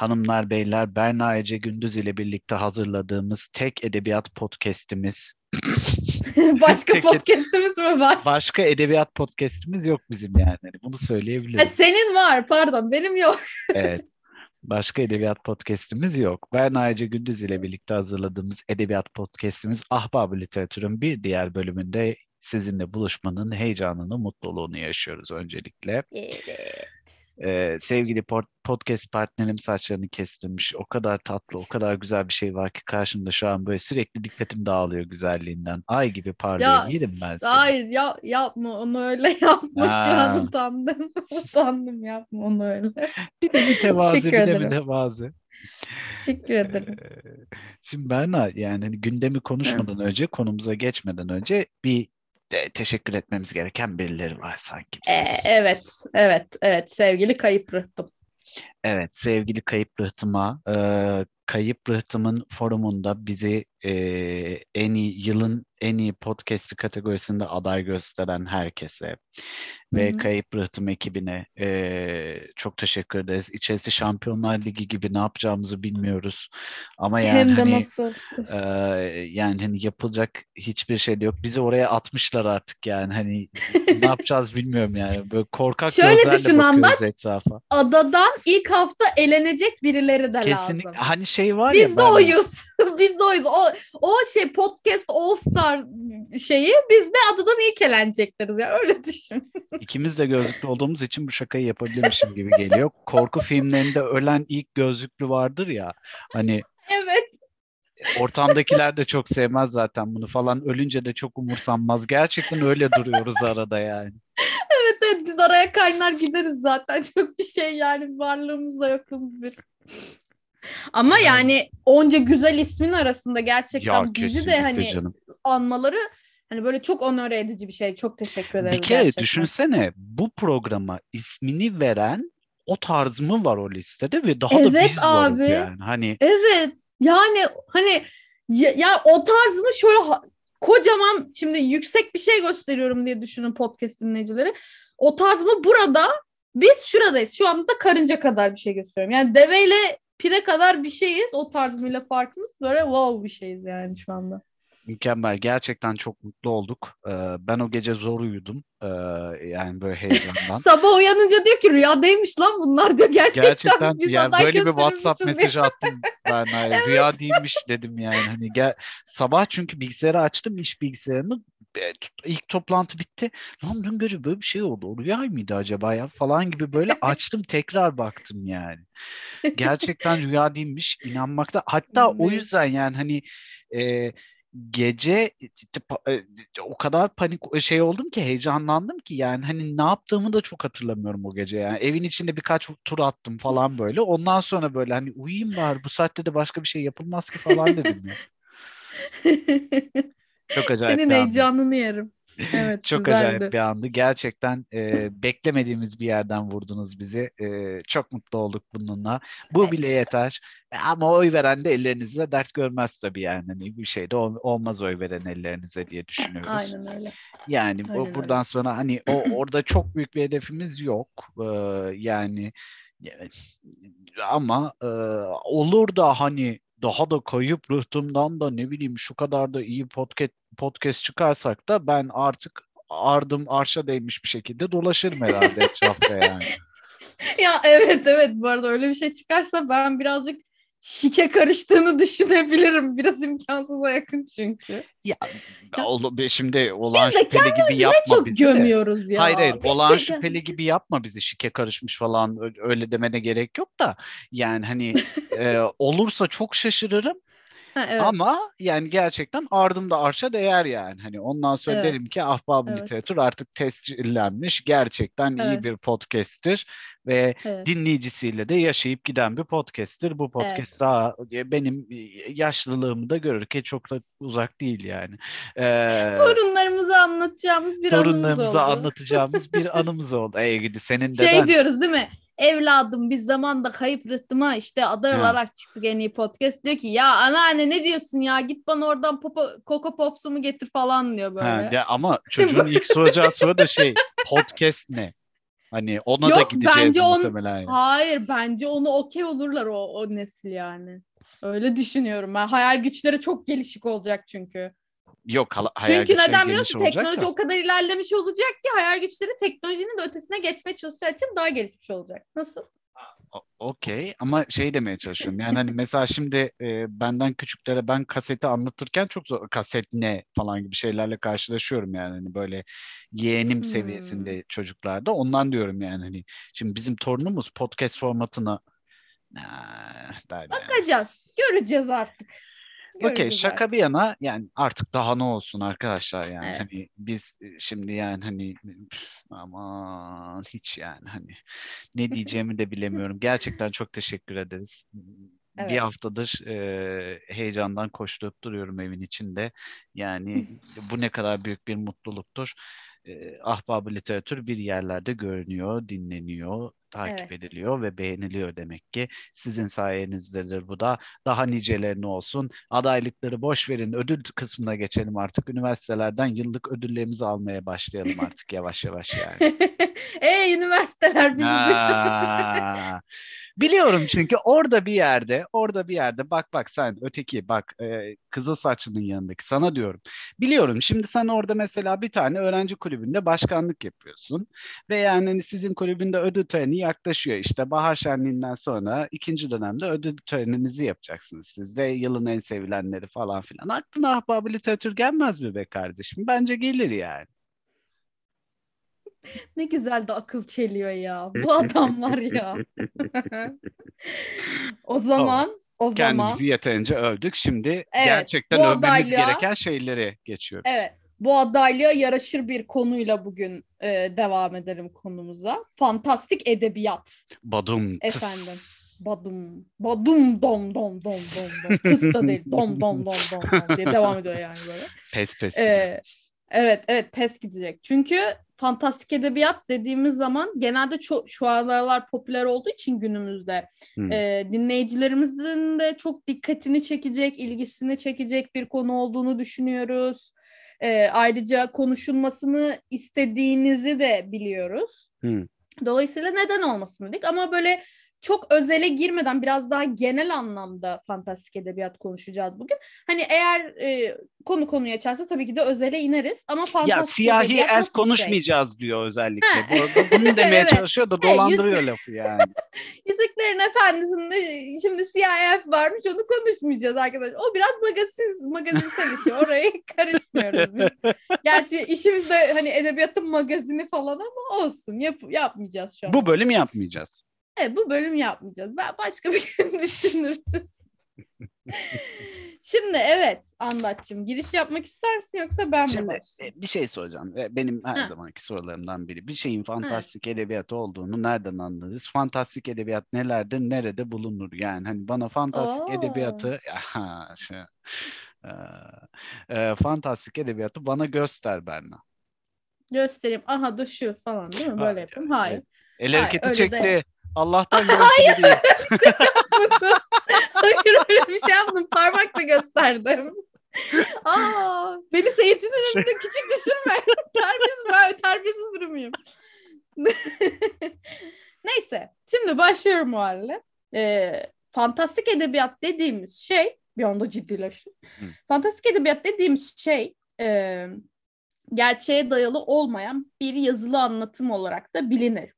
hanımlar beyler Berna Ece Gündüz ile birlikte hazırladığımız tek edebiyat podcast'imiz. Başka tek- podcast'imiz mi var? Başka edebiyat podcast'imiz yok bizim yani. Bunu Ha, söyleyebilirim. senin var pardon benim yok. Evet. Başka edebiyat podcast'imiz yok. Berna Ece Gündüz ile birlikte hazırladığımız edebiyat podcast'imiz Ahbab Literatür'ün bir diğer bölümünde sizinle buluşmanın heyecanını, mutluluğunu yaşıyoruz öncelikle. Evet. Ee, sevgili pod- podcast partnerim saçlarını kestirmiş. O kadar tatlı, o kadar güzel bir şey var ki karşımda şu an böyle sürekli dikkatim dağılıyor güzelliğinden. Ay gibi parlıyor. Ya Yerim ben seni. hayır ya, yapma onu öyle yapma şu Ha. an utandım. utandım yapma onu öyle. Bir de mütevazı, bir de ederim. mütevazı. Teşekkür ederim. Ee, Şimdi Berna yani hani gündemi konuşmadan önce, konumuza geçmeden önce bir de teşekkür etmemiz gereken birileri var sanki. bizim. Ee, evet evet evet sevgili kayıp rıhtım. Evet, sevgili Kayıp Rıhtım'a, e, Kayıp Rıhtım'ın forumunda bizi e, en iyi yılın en iyi podcast'i kategorisinde aday gösteren herkese ve Hı hı. Kayıp Rıhtım ekibine e, çok teşekkür ederiz. İçerisi Şampiyonlar Ligi gibi ne yapacağımızı bilmiyoruz. Ama yani Hem de hani nasıl. e, yani hani yapılacak hiçbir şey de yok. Bizi oraya atmışlar artık yani hani ne yapacağız bilmiyorum yani. Böyle korkak Şöyle düşün Andaç. etrafa. Adadan ilk hafta elenecek birileri de Kesinlikle. lazım. Hani şey var ya Biz de oyuz. biz de oyuz. O, o şey podcast All Star şeyi biz de adadan ilk elenecekleriz ya öyle düşün. ikimiz de gözlüklü olduğumuz için bu şakayı yapabilirmişim gibi geliyor. Korku filmlerinde ölen ilk gözlüklü vardır ya. Hani Evet. ortamdakiler de çok sevmez zaten bunu falan. Ölünce de çok umursanmaz. Gerçekten öyle duruyoruz arada yani. Evet evet biz araya kaynar gideriz zaten. Çok bir şey yani varlığımızla yokluğumuz bir. Ama Yani- onca güzel ismin arasında gerçekten Ya bizi de hani canım. anmaları hani böyle çok onore edici bir şey. Çok teşekkür ederim Bir kere gerçekten. düşünsene bu programa ismini veren o tarz mı var o listede ve daha da Evet biz varız abi. yani. Hani Evet. Yani hani ya, ya o tarz mı şöyle kocaman şimdi yüksek bir şey gösteriyorum diye düşünün podcast dinleyicileri. O tarz mı burada biz şuradayız. Şu anda karınca kadar bir şey gösteriyorum. Yani deveyle pire kadar bir şeyiz. O tarz mıyla farkımız böyle wow bir şeyiz yani şu anda. Mükemmel. Gerçekten çok mutlu olduk. Ee, ben o gece zor uyudum. Ee, yani böyle heyecandan. Sabah uyanınca diyor ki rüyadaymış lan bunlar diyor. Gerçekten, Gerçekten biz yani böyle bir WhatsApp mesajı attım ben. Hani Rüya değilmiş dedim yani. Hani gel sabah çünkü bilgisayarı açtım iş bilgisayarını. E, İlk toplantı bitti. Lan dün gece böyle bir şey oldu. O rüya mıydı acaba ya falan gibi böyle açtım tekrar baktım yani. Gerçekten rüya değilmiş inanmakta. Hatta o yüzden yani hani e, gece pa- e, o kadar panik şey oldum ki heyecanlandım ki yani hani ne yaptığımı da çok hatırlamıyorum o gece yani evin içinde birkaç tur attım falan böyle ondan sonra böyle hani uyuyayım bari bu saatte de başka bir şey yapılmaz ki falan dedim ya. Çok acayip Senin heyecanını yerim. Evet Çok güzeldi. acayip bir andı. Gerçekten e, beklemediğimiz bir yerden vurdunuz bizi. E, çok mutlu olduk bununla. Bu Evet. bile yeter. E, Ama oy veren de ellerinizle dert görmez tabii yani. Hani bir şey de ol- olmaz oy veren ellerinize diye düşünüyoruz. Aynen öyle. Yani bu- Aynen öyle. buradan sonra hani o orada çok büyük bir hedefimiz yok. Ee, yani evet. ama e, olur da hani daha da kayıp rıhtımdan da ne bileyim şu kadar da iyi podcast podcast çıkarsak da ben artık ardım arşa değmiş bir şekilde dolaşırım herhalde etrafta yani. Ya evet evet bu arada öyle bir şey çıkarsa ben birazcık şike karıştığını düşünebilirim. Biraz imkansıza yakın çünkü. Ya be- şimdi olağan şüpheli gibi yapma çok bizi de. gömüyoruz ya. Hayır hayır Biz olağan şey- şüpheli gibi yapma bizi şike karışmış falan öyle demene gerek yok da yani hani e, olursa çok şaşırırım Ha, evet. ama yani gerçekten ardımda arşa değer yani hani ondan sonra Evet. derim ki Ahbab Evet. Literatür artık tescillenmiş gerçekten iyi Evet. bir podcast'tir ve Evet. dinleyicisiyle de yaşayıp giden bir podcast'tir bu podcast Evet. daha benim e, yaşlılığımı da görür ki çok da uzak değil yani. Ee, Torunlarımıza anlatacağımız bir anımız oldu. torunlarımıza anlatacağımız bir anımız oldu. Ey gidi senin de Şey ben. diyoruz değil mi? Evladım biz zamanda kayıp rıhtıma işte aday Ha. olarak çıktık en iyi podcast. Diyor ki ya anneanne ne diyorsun ya git bana oradan popo, Coco Pops'umu getir falan diyor böyle. Ha, de, ama çocuğun ilk soracağı soru da şey podcast ne? Hani ona Yok, da gideceğiz bence on- muhtemelen. yani. Hayır bence onu okey olurlar o, o nesil yani. Öyle düşünüyorum ben. Hayal güçleri çok gelişik olacak çünkü. Yok hala- hayal Çünkü neden biliyor geniş musun? olacak Teknoloji da. o kadar ilerlemiş olacak ki hayal güçleri teknolojinin de ötesine geçmeye çalışacağı için daha gelişmiş olacak. Nasıl? Okey ama şey demeye çalışıyorum. Yani hani mesela şimdi e, benden küçüklere ben kaseti anlatırken çok zor kaset ne falan gibi şeylerle karşılaşıyorum yani hani böyle yeğenim Hmm. seviyesinde çocuklarda. Ondan diyorum yani hani şimdi bizim torunumuz podcast formatına Ah, der yani. Bakacağız. Göreceğiz artık. Okey şaka artık. bir yana yani artık daha ne olsun arkadaşlar yani Evet. hani biz e, şimdi yani hani aman hiç yani hani ne diyeceğimi de bilemiyorum. Gerçekten çok teşekkür ederiz. Bir Evet. haftadır e, heyecandan koşturup duruyorum evin içinde. Yani bu ne kadar büyük bir mutluluktur. E, Ahbab-ı literatür bir yerlerde görünüyor, dinleniyor, takip Evet. ediliyor ve beğeniliyor demek ki. Sizin sayenizdedir bu da. Daha nicelerini olsun. Adaylıkları boş verin. Ödül kısmına geçelim artık. Üniversitelerden yıllık ödüllerimizi almaya başlayalım artık yavaş yavaş yani. Ey üniversiteler bizi. Biliyorum çünkü orada bir yerde, orada bir yerde bak bak sen öteki bak e, kızıl saçlının yanındaki sana diyorum. Biliyorum şimdi sen orada mesela bir tane öğrenci kulübünde başkanlık yapıyorsun ve yani hani sizin kulübünde ödül töreni yaklaşıyor. İşte bahar şenliğinden sonra ikinci dönemde ödül töreninizi yapacaksınız. Siz de yılın en sevilenleri falan filan. Aklına ahbabı literatür gelmez mi be kardeşim? Bence gelir yani. Ne güzel de akıl çeliyor ya. Bu adam var ya. o zaman o zaman Kendimizi yeterince övdük. Şimdi Evet, gerçekten övmemiz adaylığa- gereken şeyleri geçiyoruz. evet bu adaylığa yaraşır bir konuyla bugün e, devam edelim konumuza. Fantastik edebiyat. Badum tıs. Efendim. Badum. Badum dom dom dom dom dom. Tıs da değil. Dom dom dom dom dom diye devam ediyor yani böyle. Pes pes. Ee, evet evet pes gidecek. Çünkü fantastik edebiyat dediğimiz zaman genelde çok şu aralar popüler olduğu için günümüzde Hmm. e, dinleyicilerimizin de çok dikkatini çekecek, ilgisini çekecek bir konu olduğunu düşünüyoruz. E, ayrıca konuşulmasını istediğinizi de biliyoruz. Hmm. Dolayısıyla neden olmasın dedik ama böyle çok özele girmeden biraz daha genel anlamda fantastik edebiyat konuşacağız bugün. Hani eğer e, konu konuyu açarsa tabii ki de özele ineriz ama fantastik Ya siyahi edebiyat elf bir şey? konuşmayacağız diyor özellikle. Bu, bu- bunu demeye Evet. çalışıyor da dolandırıyor lafı yani. Yüzüklerin Efendisi'nde şimdi siyah elf varmış onu konuşmayacağız arkadaşlar. O biraz magazin, magazinsel işi. Oraya karışmıyoruz biz. Gerçi işimiz de hani edebiyatın magazini falan ama olsun. Yap, yapmayacağız şu an. Bu bölüm yapmayacağız. Evet, bu bölüm yapmayacağız. Ben başka bir gün düşünürüz. Şimdi evet Andatçım giriş yapmak ister misin yoksa ben mi Şimdi e, bir şey soracağım. E, Benim her Ha. zamanki sorularımdan biri. Bir şeyin fantastik edebiyat olduğunu nereden anlarız? Fantastik edebiyat nelerdir? Nerede bulunur? Yani hani bana fantastik Oo. edebiyatı şey, e, e, fantastik edebiyatı bana göster Berna. Göstereyim. Aha da şu falan değil mi? Böyle Hayır, yapayım. Hayır. El Hayır, hareketi öyle çekti. de- Allah'tan görüntü değil. Hayır öyle bir şey yapmadım. Parmakla gösterdim. Aa, beni seyircinin önünde küçük düşürme. terbiyesiz ben terbiyesiz biri miyim? Neyse. Şimdi başlıyorum o halde. Ee, fantastik edebiyat dediğimiz şey bir anda ciddileştim. Fantastik edebiyat dediğimiz şey e, gerçeğe dayalı olmayan bir yazılı anlatım olarak da bilinir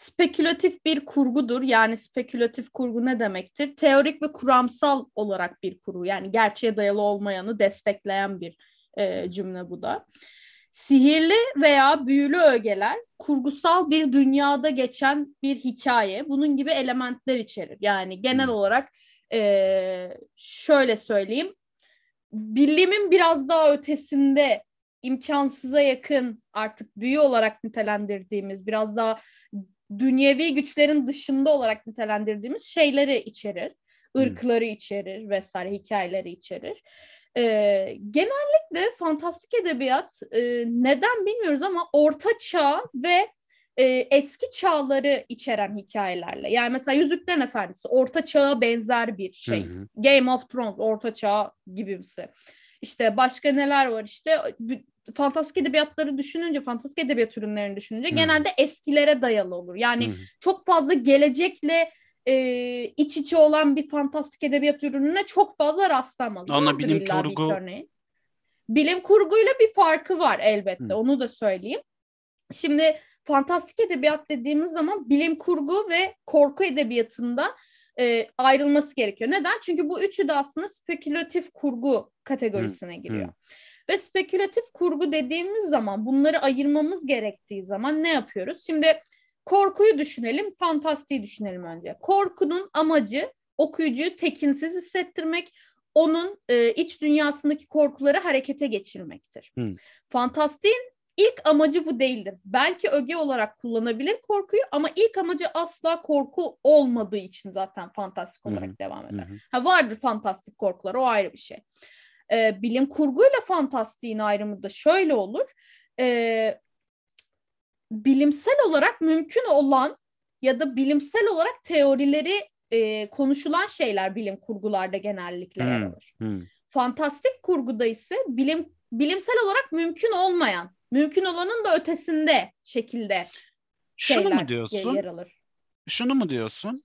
spekülatif bir kurgudur. Yani spekülatif kurgu ne demektir? Teorik ve kuramsal olarak bir kurgu. Yani gerçeğe dayalı olmayanı destekleyen bir e, cümle bu da. Sihirli veya büyülü ögeler kurgusal bir dünyada geçen bir hikaye. Bunun gibi elementler içerir. Yani genel Hmm. olarak e, şöyle söyleyeyim. Bilimin biraz daha ötesinde imkansıza yakın artık büyü olarak nitelendirdiğimiz biraz daha dünyevi güçlerin dışında olarak nitelendirdiğimiz şeyleri içerir. Hmm. ırkları içerir vesaire hikayeleri içerir. Ee, genellikle fantastik edebiyat e, neden bilmiyoruz ama orta çağ ve e, eski çağları içeren hikayelerle. Yani mesela Yüzüklerin Efendisi orta çağa benzer bir şey. Hı hı. Game of Thrones orta çağ gibimsi. İşte başka neler var işte fantastik edebiyatları düşününce, fantastik edebiyat ürünlerini düşününce Hı. genelde eskilere dayalı olur. Yani Hı hı. çok fazla gelecekle e, iç içe olan bir fantastik edebiyat ürününe çok fazla rastlamaz. Vardır bilim kurgu-. Bilim kurguyla bir farkı var elbette. Hı. Onu da söyleyeyim. Şimdi fantastik edebiyat dediğimiz zaman bilim kurgu ve korku edebiyatında e, ayrılması gerekiyor. Neden? Çünkü bu üçü de aslında spekülatif kurgu kategorisine giriyor. hı. Ve spekülatif kurgu dediğimiz zaman bunları ayırmamız gerektiği zaman ne yapıyoruz? Şimdi korkuyu düşünelim, fantastiği düşünelim önce. Korkunun amacı okuyucuyu tekinsiz hissettirmek, onun e, iç dünyasındaki korkuları harekete geçirmektir. Hı. Fantastiğin ilk amacı bu değildir. Belki öge olarak kullanabilir korkuyu ama ilk amacı asla korku olmadığı için zaten fantastik olarak devam Hı eder. hı. Ha vardır fantastik korkular o ayrı bir şey. Ee, bilim kurguyla fantastiğin ayrımı da şöyle olur. Ee, bilimsel olarak mümkün olan ya da bilimsel olarak teorileri e, konuşulan şeyler bilim kurgularda genellikle yer Hı. alır. Hı. Fantastik kurguda ise bilim bilimsel olarak mümkün olmayan, mümkün olanın da ötesinde şekilde Şunu mu diyorsun? yer alır. Şunu mu diyorsun?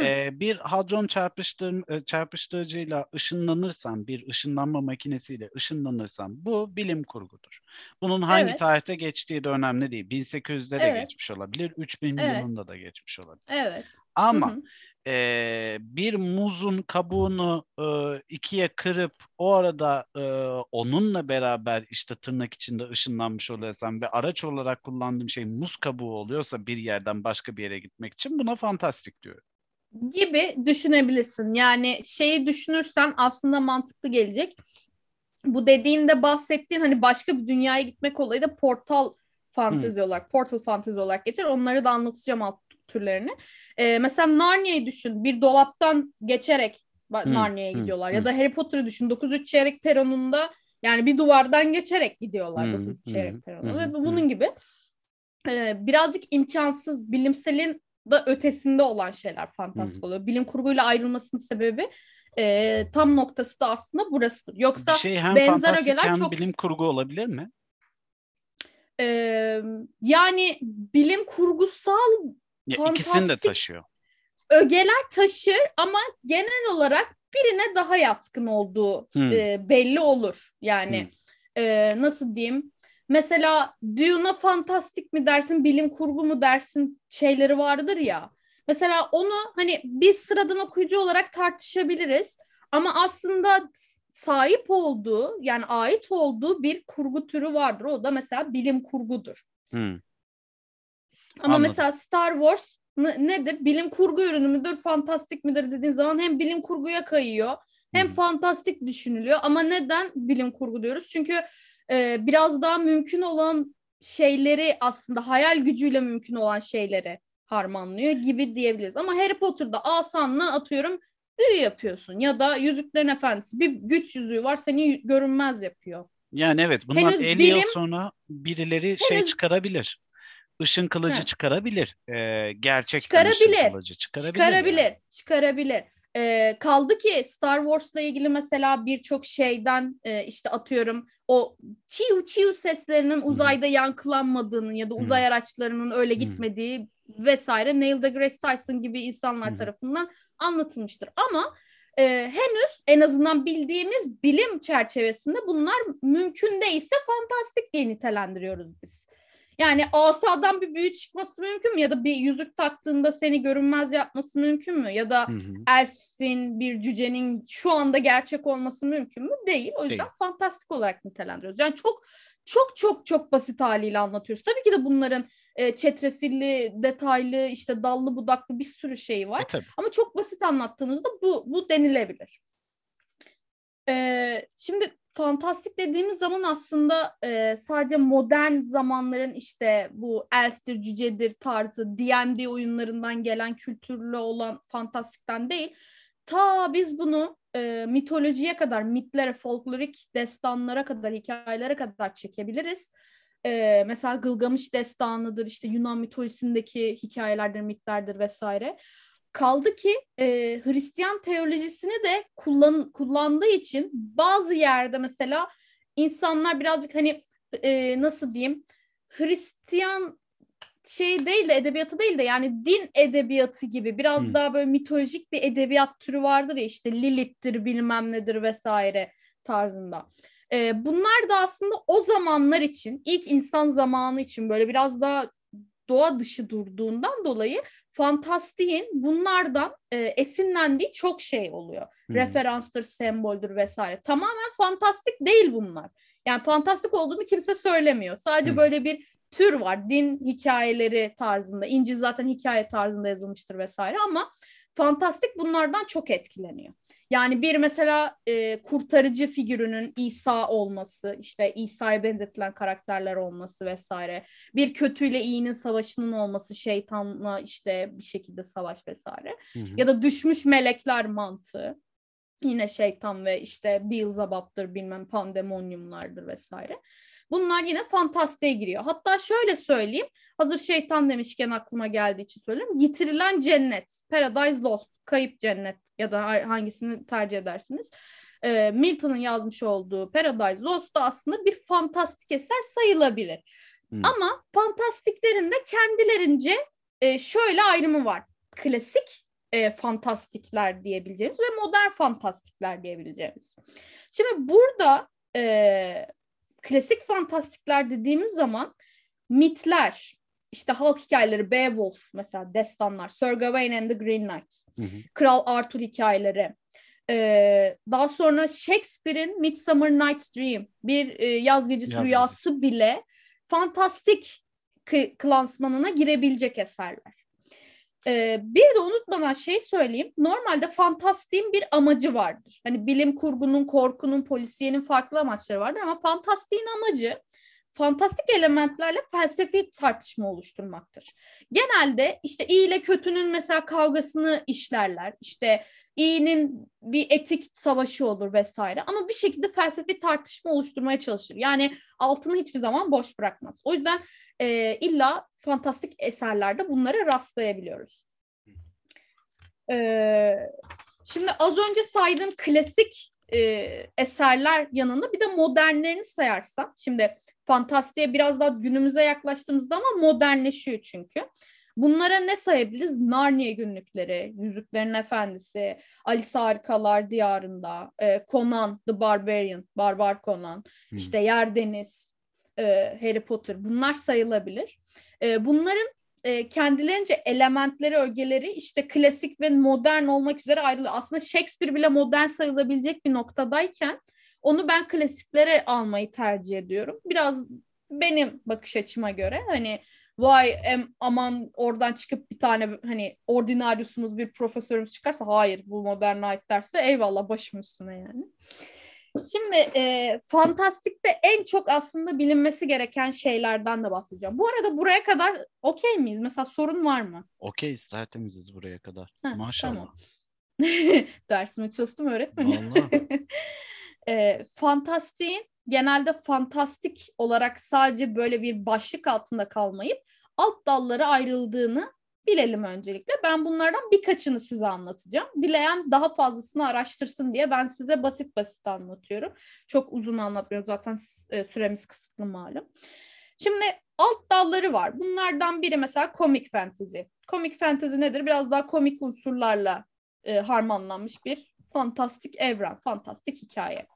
Ee, bir hadron çarpıştır, e, çarpıştırıcıyla ışınlanırsan, bir ışınlanma makinesiyle ışınlanırsan bu bilim kurgudur. Bunun hangi Evet. tarihte geçtiği de önemli değil. 1800'de de Evet. geçmiş olabilir, 3000 Evet. yılında da geçmiş olabilir. Evet. Ama Hı hı. e, bir muzun kabuğunu e, ikiye kırıp o arada e, onunla beraber işte tırnak içinde ışınlanmış oluyorsam ve araç olarak kullandığım şey muz kabuğu oluyorsa bir yerden başka bir yere gitmek için buna fantastik diyorum. Gibi düşünebilirsin. Yani şeyi düşünürsen aslında mantıklı gelecek. Bu dediğinde bahsettiğin hani başka bir dünyaya gitmek olayı da portal fantezi olarak, portal fantezi olarak geçer. Onları da anlatacağım alt türlerini. Ee, mesela Narnia'yı düşün. Bir dolaptan geçerek Hı, Narnia'ya hı, gidiyorlar. hı. Ya da Harry Potter'ı düşün. 9-3 çeyrek peronunda yani bir duvardan geçerek gidiyorlar Hı, 9-3 hı, çeyrek peronunda. hı, Ve hı. bunun gibi e, birazcık imkansız bilimselin da ötesinde olan şeyler fantastik oluyor. Bilim kurguyla ayrılmasının sebebi e, tam noktası da aslında burasıdır. Yoksa Bir şey hem benzer ögeler hem çok- bilim kurgu olabilir mi? e, yani bilim kurgusal Ya ikisini de taşıyor. ögeler taşır ama genel olarak birine daha yatkın olduğu Hmm. e, belli olur. Yani e, nasıl diyeyim? Mesela Dune'a fantastik mi dersin, bilim kurgu mu dersin şeyleri vardır ya. Mesela onu hani biz sıradan okuyucu olarak tartışabiliriz. Ama aslında sahip olduğu yani ait olduğu bir kurgu türü vardır. O da mesela bilim kurgudur. Hı. Ama Anladım. mesela Star Wars n- nedir? Bilim kurgu ürünü müdür, fantastik midir dediğin zaman hem bilim kurguya kayıyor hem Hı. fantastik düşünülüyor. Ama neden bilim kurgu diyoruz? Çünkü e, biraz daha mümkün olan şeyleri aslında hayal gücüyle mümkün olan şeyleri harmanlıyor gibi diyebiliriz. Ama Harry Potter'da asanla atıyorum büyü yapıyorsun ya da Yüzüklerin Efendisi bir güç yüzüğü var seni görünmez yapıyor. Yani evet bundan Henüz 50 yıl bilim- sonra birileri şey Henüz- çıkarabilir. Işın kılıcı Heh. çıkarabilir. Ee, gerçekten Çıkarabilir. ışın kılıcı çıkarabilir. Çıkarabilir, yani. çıkarabilir. Ee, kaldı ki Star Wars'la ilgili mesela birçok şeyden e, işte atıyorum o çiu çiu seslerinin uzayda yankılanmadığını ya da uzay araçlarının öyle gitmediği vesaire Neil deGrasse Tyson gibi insanlar tarafından anlatılmıştır. Ama e, henüz en azından bildiğimiz bilim çerçevesinde bunlar mümkün değilse fantastik diye nitelendiriyoruz biz. Yani asadan bir büyü çıkması mümkün mü? Ya da bir yüzük taktığında seni görünmez yapması mümkün mü? Ya da Hı hı. elfin, bir cücenin şu anda gerçek olması mümkün mü? Değil. O yüzden Değil. fantastik olarak nitelendiriyoruz. Yani çok çok çok çok basit haliyle anlatıyoruz. Tabii ki de bunların e, çetrefilli, detaylı, işte dallı budaklı bir sürü şeyi var. E tabii. Ama çok basit anlattığımızda bu bu denilebilir. Ee, şimdi fantastik dediğimiz zaman aslında e, sadece modern zamanların işte bu elftir, cücedir tarzı D&D oyunlarından gelen kültürlü olan fantastikten değil. Ta biz bunu e, mitolojiye kadar, mitlere, folklorik destanlara kadar, hikayelere kadar çekebiliriz. E, mesela Gılgamış destanıdır, işte Yunan mitolojisindeki hikayelerdir, mitlerdir vesaire. Kaldı ki e, Hristiyan teolojisini de kullan, kullandığı için bazı yerde mesela insanlar birazcık hani e, nasıl diyeyim Hristiyan şey değil de edebiyatı değil de yani din edebiyatı gibi biraz Hmm. daha böyle mitolojik bir edebiyat türü vardır ya işte Lilith'tir bilmem nedir vesaire tarzında. Ee, bunlar da aslında o zamanlar için ilk insan zamanı için böyle biraz daha doğa dışı durduğundan dolayı fantastiğin bunlardan e, esinlendiği çok şey oluyor. Hı. Referanstır, semboldür vesaire. Tamamen fantastik değil bunlar. Yani fantastik olduğunu kimse söylemiyor. Sadece Hı. böyle bir tür var. Din hikayeleri tarzında. İncil zaten hikaye tarzında yazılmıştır vesaire ama fantastik bunlardan çok etkileniyor. Yani bir mesela e, kurtarıcı figürünün İsa olması, işte İsa'ya benzetilen karakterler olması vesaire. Bir kötüyle iyinin savaşının olması, şeytanla işte bir şekilde savaş vesaire. Hı hı. Ya da düşmüş melekler mantığı. Yine şeytan ve işte Beelzebub'dır bilmem pandemonyumlardır vesaire. Bunlar yine fantastiğe giriyor. Hatta şöyle söyleyeyim. Hazır şeytan demişken aklıma geldiği için söyleyeyim. Yitirilen cennet. Paradise Lost. Kayıp cennet ya da ha- hangisini tercih edersiniz. Ee, Milton'ın yazmış olduğu Paradise Lost da aslında bir fantastik eser sayılabilir. Hı. Ama fantastiklerin de kendilerince e, şöyle ayrımı var. Klasik e, fantastikler diyebileceğimiz ve modern fantastikler diyebileceğimiz. Şimdi burada e, klasik fantastikler dediğimiz zaman mitler, işte halk hikayeleri, Beowulf mesela destanlar, Sir Gawain and the Green Knight, Hı hı. Kral Arthur hikayeleri, e, daha sonra Shakespeare'in Midsummer Night's Dream, bir e, yaz gecesi Yaz rüyası bile fantastik kı- klansmanına girebilecek eserler. Ee, bir de unutmadan şey söyleyeyim. Normalde fantastiğin bir amacı vardır. Hani bilim kurgunun, korkunun, polisiyenin farklı amaçları vardır ama fantastiğin amacı fantastik elementlerle felsefi tartışma oluşturmaktır. Genelde işte iyi ile kötünün mesela kavgasını işlerler. İşte iyinin bir etik savaşı olur vesaire ama bir şekilde felsefi tartışma oluşturmaya çalışır. Yani altını hiçbir zaman boş bırakmaz. O yüzden e, illa fantastik eserlerde bunlara rastlayabiliyoruz. E, şimdi az önce saydığım klasik e, eserler yanında bir de modernlerini sayarsam, şimdi fantastiğe biraz daha günümüze yaklaştığımızda ama modernleşiyor çünkü. Bunlara ne sayabiliriz? Narnia günlükleri, Yüzüklerin Efendisi, Alice Harikalar Diyarında, e, Conan the Barbarian, Barbar Conan, Hı. işte Yer Deniz, e, Harry Potter bunlar sayılabilir. E, bunların e, kendilerince elementleri, ögeleri işte klasik ve modern olmak üzere ayrılıyor. Aslında Shakespeare bile modern sayılabilecek bir noktadayken onu ben klasiklere almayı tercih ediyorum. Biraz benim bakış açıma göre hani vay em, aman oradan çıkıp bir tane hani ordinaryusumuz bir profesörümüz çıkarsa hayır bu modern ait derse eyvallah başım üstüne yani. Şimdi e, fantastikte en çok aslında bilinmesi gereken şeylerden de bahsedeceğim. Bu arada buraya kadar okey miyiz? Mesela sorun var mı? Okey tertemiziz buraya kadar. Ha, Maşallah. tamam. Dersimi çalıştım öğretmenim. E, fantastiğin genelde fantastik olarak sadece böyle bir başlık altında kalmayıp alt dallara ayrıldığını bilelim öncelikle. Ben bunlardan birkaçını size anlatacağım. Dileyen daha fazlasını araştırsın diye ben size basit basit anlatıyorum. Çok uzun anlatmıyorum zaten e, süremiz kısıtlı malum. Şimdi alt dalları var. Bunlardan biri mesela komik fantasy. Komik fantasy nedir? Biraz daha komik unsurlarla e, harmanlanmış bir fantastik evren, fantastik hikaye.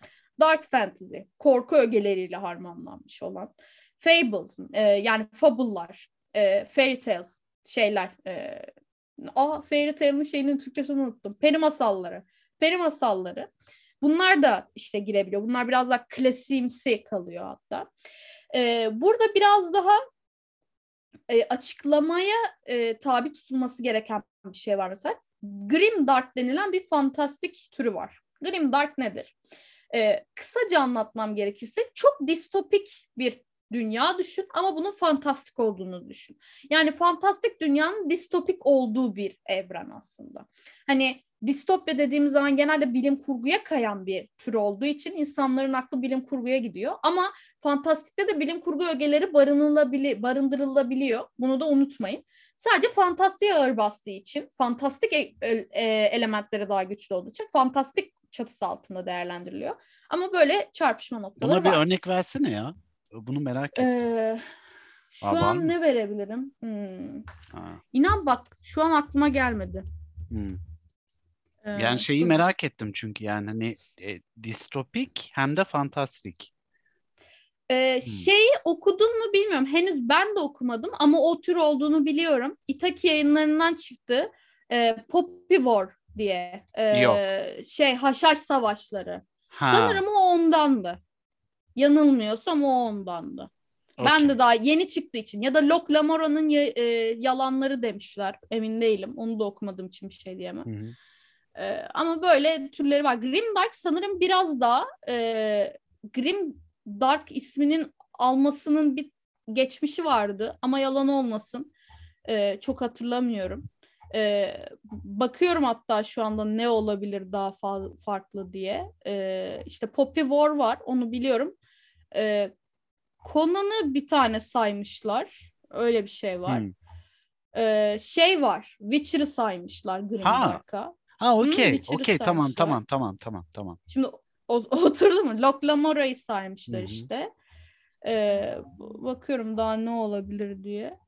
Dark fantasy, korku ögeleriyle harmanlanmış olan. Fables, e, yani fabullar, e, fairy tales, şeyler. E, ah fairy tale'ın şeyinin Türkçesini unuttum. Peri masalları. Peri masalları. Bunlar da işte girebiliyor. Bunlar biraz daha klasimsi kalıyor hatta. E, burada biraz daha e, açıklamaya e, tabi tutulması gereken bir şey var mesela. Grim Dark denilen bir fantastik türü var. Grim Dark nedir? Ee, kısaca anlatmam gerekirse çok distopik bir dünya düşün ama bunun fantastik olduğunu düşün. Yani fantastik dünyanın distopik olduğu bir evren aslında. Hani distopya dediğimiz zaman genelde bilim kurguya kayan bir tür olduğu için insanların aklı bilim kurguya gidiyor. Ama fantastikte de bilim kurgu ögeleri barınılabili barındırılabiliyor. Bunu da unutmayın. Sadece fantastiğe ağır bastığı için, fantastik e- e- elementleri daha güçlü olduğu için fantastik çatısı altında değerlendiriliyor. Ama böyle çarpışma noktaları Buna bir var. örnek versene ya. Bunu merak ettim. Ee, şu Aa, an mı? ne verebilirim? Hmm. Ha, İnan bak şu an aklıma gelmedi. hmm. Ee, Yani şeyi dur. merak ettim çünkü yani hani e, distopik hem de fantastik. Ee, şeyi okudun mu bilmiyorum. Henüz ben de okumadım ama o tür olduğunu biliyorum. İtaki yayınlarından çıktı. Ee, Poppy War diye. Ee, Yok. Şey Haşhaş Savaşları. Ha, Sanırım o ondandı. Yanılmıyorsam o ondandı. Ben okey. de daha yeni çıktığı için ya da Locke Lamora'nın ya- e, yalanları demişler. Emin değilim. Onu da okumadığım için bir şey diyemem. Hı hı. Ee, ama böyle türleri var. Grimdark sanırım biraz daha e, Grim Dark isminin almasının bir geçmişi vardı ama yalan olmasın. Ee, çok hatırlamıyorum. Ee, bakıyorum hatta şu anda ne olabilir daha fa- farklı diye. Ee, işte Poppy War var onu biliyorum. Ee, Conan'ı bir tane saymışlar. Öyle bir şey var. Hmm. Ee, şey var. Witcher'ı saymışlar Grimdark'a. Ha okey. Witcher'ı Okey tamam tamam tamam tamam tamam. Şimdi o, oturdu mu? Locke Lamora'yı saymışlar Hı hı. işte. Ee, bakıyorum daha ne olabilir diye.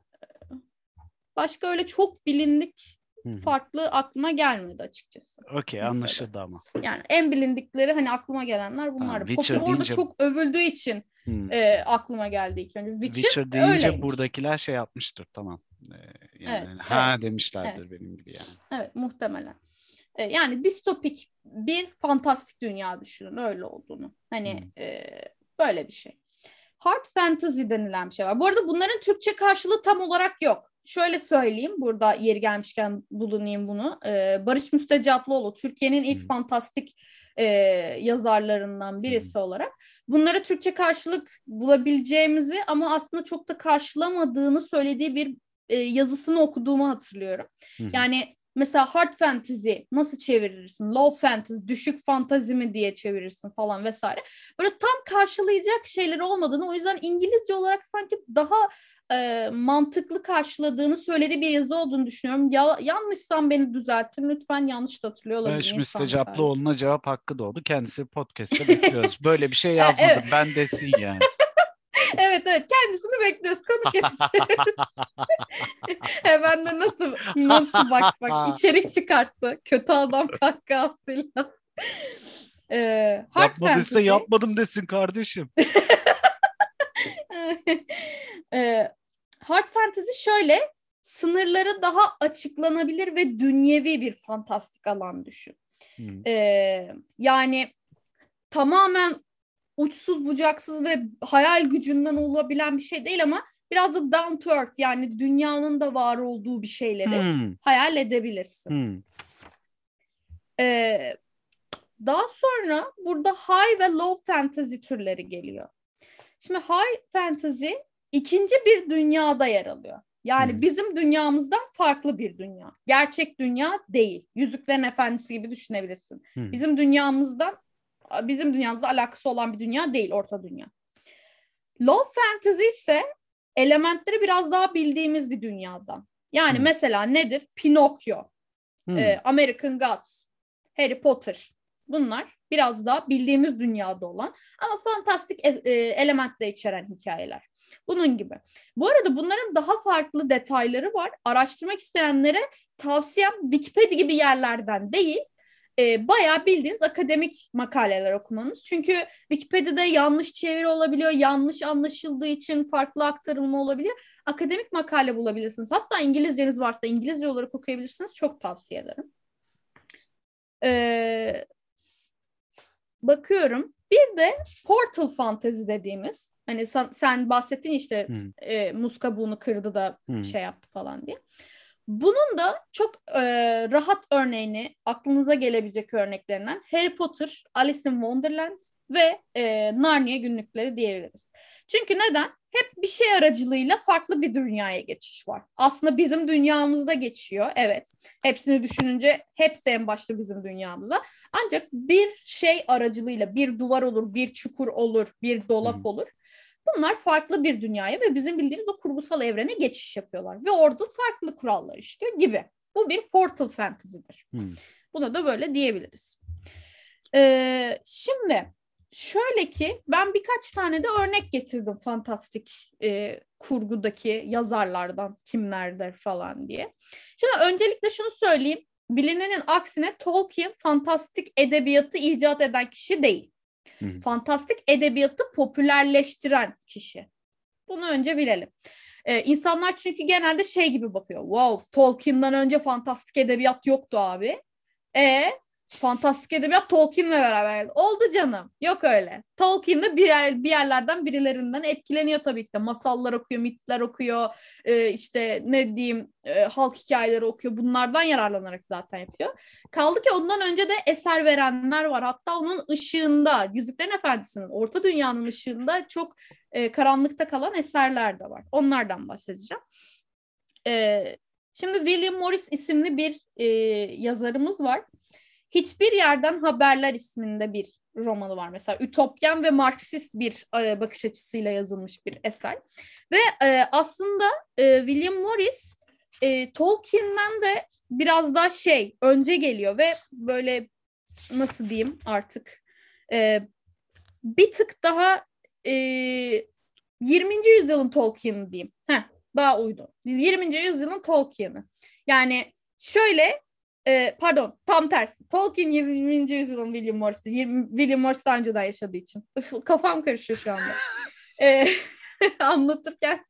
Başka öyle çok bilindik Hı hı. farklı aklıma gelmedi açıkçası. Okey anlaşıldı ama. Yani en bilindikleri hani aklıma gelenler bunlar. Poppy Witcher orada deyince- çok övüldüğü için Hmm. e, aklıma geldi ilk önce. Witcher, Witcher deyince öyleymiş. buradakiler şey yapmıştır tamam. Ee, yani Evet, ha demişlerdir benim gibi yani. Evet muhtemelen. E, yani distopik bir fantastik dünya düşünün öyle olduğunu. Hani Hmm. e, böyle bir şey. Hard fantasy denilen bir şey var. Bu arada bunların Türkçe karşılığı tam olarak yok. Şöyle söyleyeyim burada yeri gelmişken bulunayım bunu. E, Barış Müstecaplıoğlu Türkiye'nin ilk Hmm. fantastik e, yazarlarından birisi olarak bunlara Türkçe karşılık bulabileceğimizi ama aslında çok da karşılamadığını söylediği bir e, yazısını okuduğumu hatırlıyorum. Hı. Yani mesela hard fantasy nasıl çevirirsin? Low fantasy, düşük fantazi mi diye çevirirsin falan vesaire. Böyle tam karşılayacak şeyleri olmadığını o yüzden İngilizce olarak sanki daha e, mantıklı karşıladığını söylediği bir yazı olduğunu düşünüyorum. Ya, yanlışsam beni düzeltin. Lütfen yanlış da hatırlıyor olabilirim. Barış. Müstecaplıoğlu'na cevap hakkı doğdu. Kendisi podcast'te bekliyoruz. Böyle bir şey yazmadım. evet. Ben desin yani. Evet evet kendisini bekliyoruz. Konuk edeceğiz. Hemen de nasıl nasıl bak bak içerik çıkarttı. Kötü adam kahkahasıyla. Ee, Yapmadıysa fantasy. yapmadım desin kardeşim. Ee, hard fantasy şöyle sınırları daha açıklanabilir ve dünyevi bir fantastik alan düşün. Hmm. Ee, yani tamamen uçsuz bucaksız ve hayal gücünden olabilen bir şey değil ama biraz da down to earth yani dünyanın da var olduğu bir şeyleri Hmm. hayal edebilirsin. Hmm. Ee, daha sonra burada high ve low fantasy türleri geliyor. Şimdi high fantasy ikinci bir dünyada yer alıyor. Yani Hmm. bizim dünyamızdan farklı bir dünya. Gerçek dünya değil. Yüzüklerin Efendisi gibi düşünebilirsin. Hmm. Bizim dünyamızdan bizim dünyamızda alakası olan bir dünya değil orta dünya. Low fantasy ise elementleri biraz daha bildiğimiz bir dünyadan. Yani Hmm. mesela nedir? Pinokyo, Hmm. e, American Gods, Harry Potter. Bunlar biraz daha bildiğimiz dünyada olan ama fantastik e- e, elementler içeren hikayeler. Bunun gibi. Bu arada bunların daha farklı detayları var. Araştırmak isteyenlere tavsiyem Wikipedia gibi yerlerden değil, e, bayağı bildiğiniz akademik makaleler okumanız. Çünkü Wikipedia'da yanlış çeviri olabiliyor, yanlış anlaşıldığı için farklı aktarılma olabiliyor. Akademik makale bulabilirsiniz. Hatta İngilizceniz varsa İngilizce olarak okuyabilirsiniz. Çok tavsiye ederim. Ee, bakıyorum. Bir de Portal Fantasy dediğimiz hani sen, sen bahsettin işte Hmm. e, muz kabuğunu kırdı da Hmm. şey yaptı falan diye. Bunun da çok e, rahat örneğini aklınıza gelebilecek örneklerinden Harry Potter, Alice in Wonderland ve e, Narnia günlükleri diyebiliriz. Çünkü neden? Hep bir şey aracılığıyla farklı bir dünyaya geçiş var. Aslında bizim dünyamızda geçiyor. Evet. Hepsini düşününce hepsi en başta bizim dünyamızda. Ancak bir şey aracılığıyla bir duvar olur, bir çukur olur, bir dolap olur. Bunlar farklı bir dünyaya ve bizim bildiğimiz o kurgusal evrene geçiş yapıyorlar. Ve orada farklı kurallar işliyor gibi. Bu bir portal fantasy'dir. Hmm. Buna da böyle diyebiliriz. Ee, şimdi şöyle ki ben birkaç tane de örnek getirdim fantastik e, kurgudaki yazarlardan kimlerdir falan diye. Şimdi öncelikle şunu söyleyeyim. Bilinenin aksine Tolkien fantastik edebiyatı icat eden kişi değil. Hı hı. Fantastik edebiyatı popülerleştiren kişi. Bunu önce bilelim. Ee, insanlar çünkü genelde şey gibi bakıyor. Wow, Tolkien'dan önce fantastik edebiyat yoktu abi. E fantastik edebiyat Tolkien'le beraber. Oldu canım. Yok öyle. Tolkien de bir, yer, bir yerlerden birilerinden etkileniyor tabii ki de. Masallar okuyor, mitler okuyor, e, işte ne diyeyim e, halk hikayeleri okuyor. Bunlardan yararlanarak zaten yapıyor. Kaldı ki ondan önce de eser verenler var. Hatta onun ışığında, Yüzüklerin Efendisi'nin, Orta Dünya'nın ışığında çok e, karanlıkta kalan eserler de var. Onlardan bahsedeceğim. E, şimdi William Morris isimli bir e, yazarımız var. Hiçbir yerden haberler isminde bir romanı var mesela. Ütopyan ve Marksist bir e, bakış açısıyla yazılmış bir eser. Ve e, aslında e, William Morris e, Tolkien'den de biraz daha şey önce geliyor ve böyle nasıl diyeyim artık e, bir tık daha e, 20. yüzyılın Tolkien'i diyeyim. Heh, daha uydu. 20. yüzyılın Tolkien'i. Yani şöyle e, pardon tam tersi. Tolkien 20. yüzyılın William Morris'i. 20, William Morris daha önceden yaşadığı için. Üf, kafam karışıyor şu anda. e, anlatırken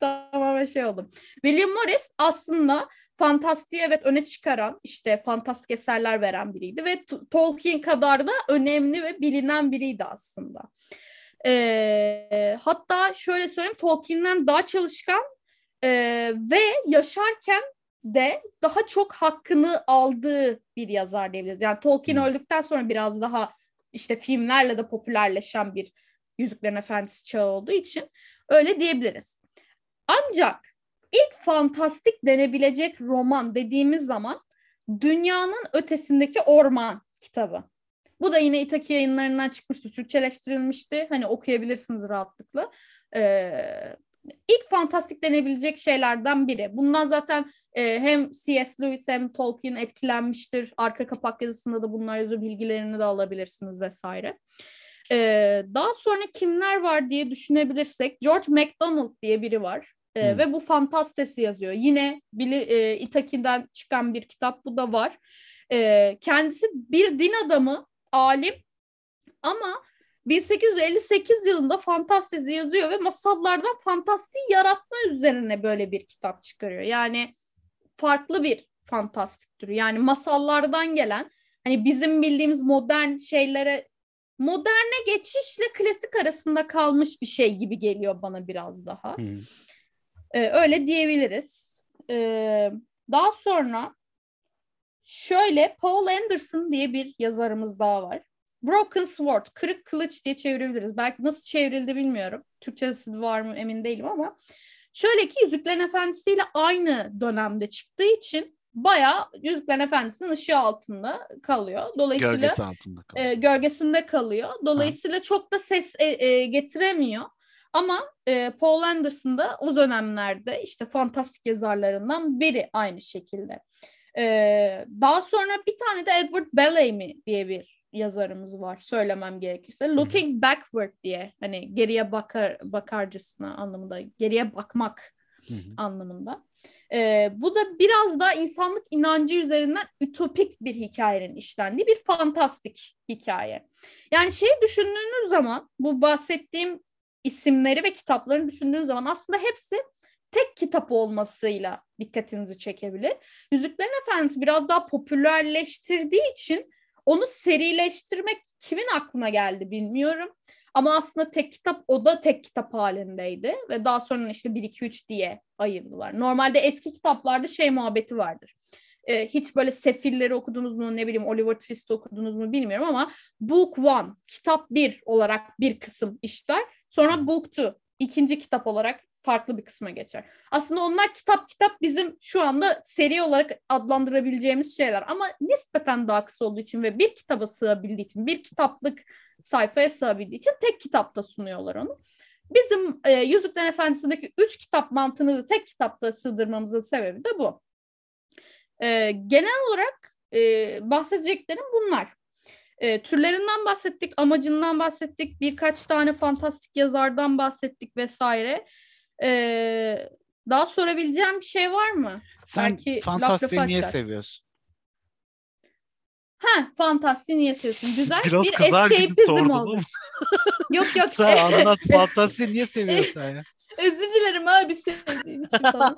tamamen şey oldum. William Morris aslında fantastiği evet öne çıkaran işte fantastik eserler veren biriydi ve Tolkien kadar da önemli ve bilinen biriydi aslında. E, hatta şöyle söyleyeyim Tolkien'den daha çalışkan e, ve yaşarken de daha çok hakkını aldığı bir yazar diyebiliriz. Yani Tolkien hmm. öldükten sonra biraz daha işte filmlerle de popülerleşen bir Yüzüklerin Efendisi çağı olduğu için öyle diyebiliriz. Ancak ilk fantastik denebilecek roman dediğimiz zaman Dünyanın Ötesindeki Orman kitabı. Bu da yine İtaki yayınlarından çıkmıştı. Türkçeleştirilmişti. Hani okuyabilirsiniz rahatlıkla. Ee, ilk fantastik denebilecek şeylerden biri. Bundan zaten e, hem C.S. Lewis hem Tolkien etkilenmiştir. Arka kapak yazısında da bunlar yazıyor. Bilgilerini de alabilirsiniz vesaire. Ee, daha sonra kimler var diye düşünebilirsek George MacDonald diye biri var. Ee, hmm. Ve bu fantastesi yazıyor. Yine Bili, e, Itaki'den çıkan bir kitap bu da var. Ee, kendisi bir din adamı, alim ama 1858 yılında fantastezi yazıyor ve masallardan fantastiği yaratma üzerine böyle bir kitap çıkarıyor. Yani farklı bir fantastik türü. Yani masallardan gelen hani bizim bildiğimiz modern şeylere moderne geçişle klasik arasında kalmış bir şey gibi geliyor bana biraz daha. Hmm. Ee, öyle diyebiliriz. Ee, daha sonra şöyle Paul Anderson diye bir yazarımız daha var. Broken Sword, kırık kılıç diye çevirebiliriz. Belki nasıl çevrildi bilmiyorum. Türkçesi var mı emin değilim ama şöyle ki Yüzüklerin Efendisi ile aynı dönemde çıktığı için bayağı Yüzüklerin Efendisi'nin ışığı altında kalıyor. Dolayısıyla Gölgesi altında kalıyor. E, gölgesinde kalıyor. Dolayısıyla ha. çok da ses e, e, getiremiyor. Ama e, Paul Anderson da o dönemlerde işte fantastik yazarlarından biri aynı şekilde. E, daha sonra bir tane de Edward Bellamy diye bir yazarımız var söylemem gerekirse. Looking backward diye hani geriye bakar bakarcısına anlamında geriye bakmak anlamında. Ee, bu da biraz daha insanlık inancı üzerinden ütopik bir hikayenin işlendiği bir fantastik hikaye. Yani şey düşündüğünüz zaman bu bahsettiğim isimleri ve kitaplarını düşündüğünüz zaman aslında hepsi tek kitap olmasıyla dikkatinizi çekebilir. Yüzüklerin Efendisi biraz daha popülerleştirdiği için onu serileştirmek kimin aklına geldi bilmiyorum. Ama aslında tek kitap o da tek kitap halindeydi ve daha sonra işte 1 2 3 diye ayırdılar. Normalde eski kitaplarda şey muhabbeti vardır. Ee, hiç böyle Sefilleri okudunuz mu ne bileyim Oliver Twist okudunuz mu bilmiyorum ama Book One kitap bir olarak bir kısım işler. Sonra Book Two ikinci kitap olarak farklı bir kısma geçer. Aslında onlar kitap kitap bizim şu anda seri olarak adlandırabileceğimiz şeyler ama nispeten daha kısa olduğu için ve bir kitaba sığabildiği için bir kitaplık sayfaya sığabildiği için tek kitapta sunuyorlar onu. Bizim e, Yüzüklerin Efendisi'ndeki üç kitap mantığını da tek kitapta sığdırmamızın sebebi de bu. E, genel olarak e, bahsedeceklerim bunlar. E, türlerinden bahsettik, amacından bahsettik, birkaç tane fantastik yazardan bahsettik vesaire. E, daha sorabileceğim bir şey var mı? Sen Belki fantastiği niye açar. seviyorsun? Ha, fantastiği niye seviyorsun? Güzel Biraz bir escapism oldu. Yok yok. Sen anlat fantastiği niye seviyorsun ya? Özür dilerim abi sevdiğim için falan.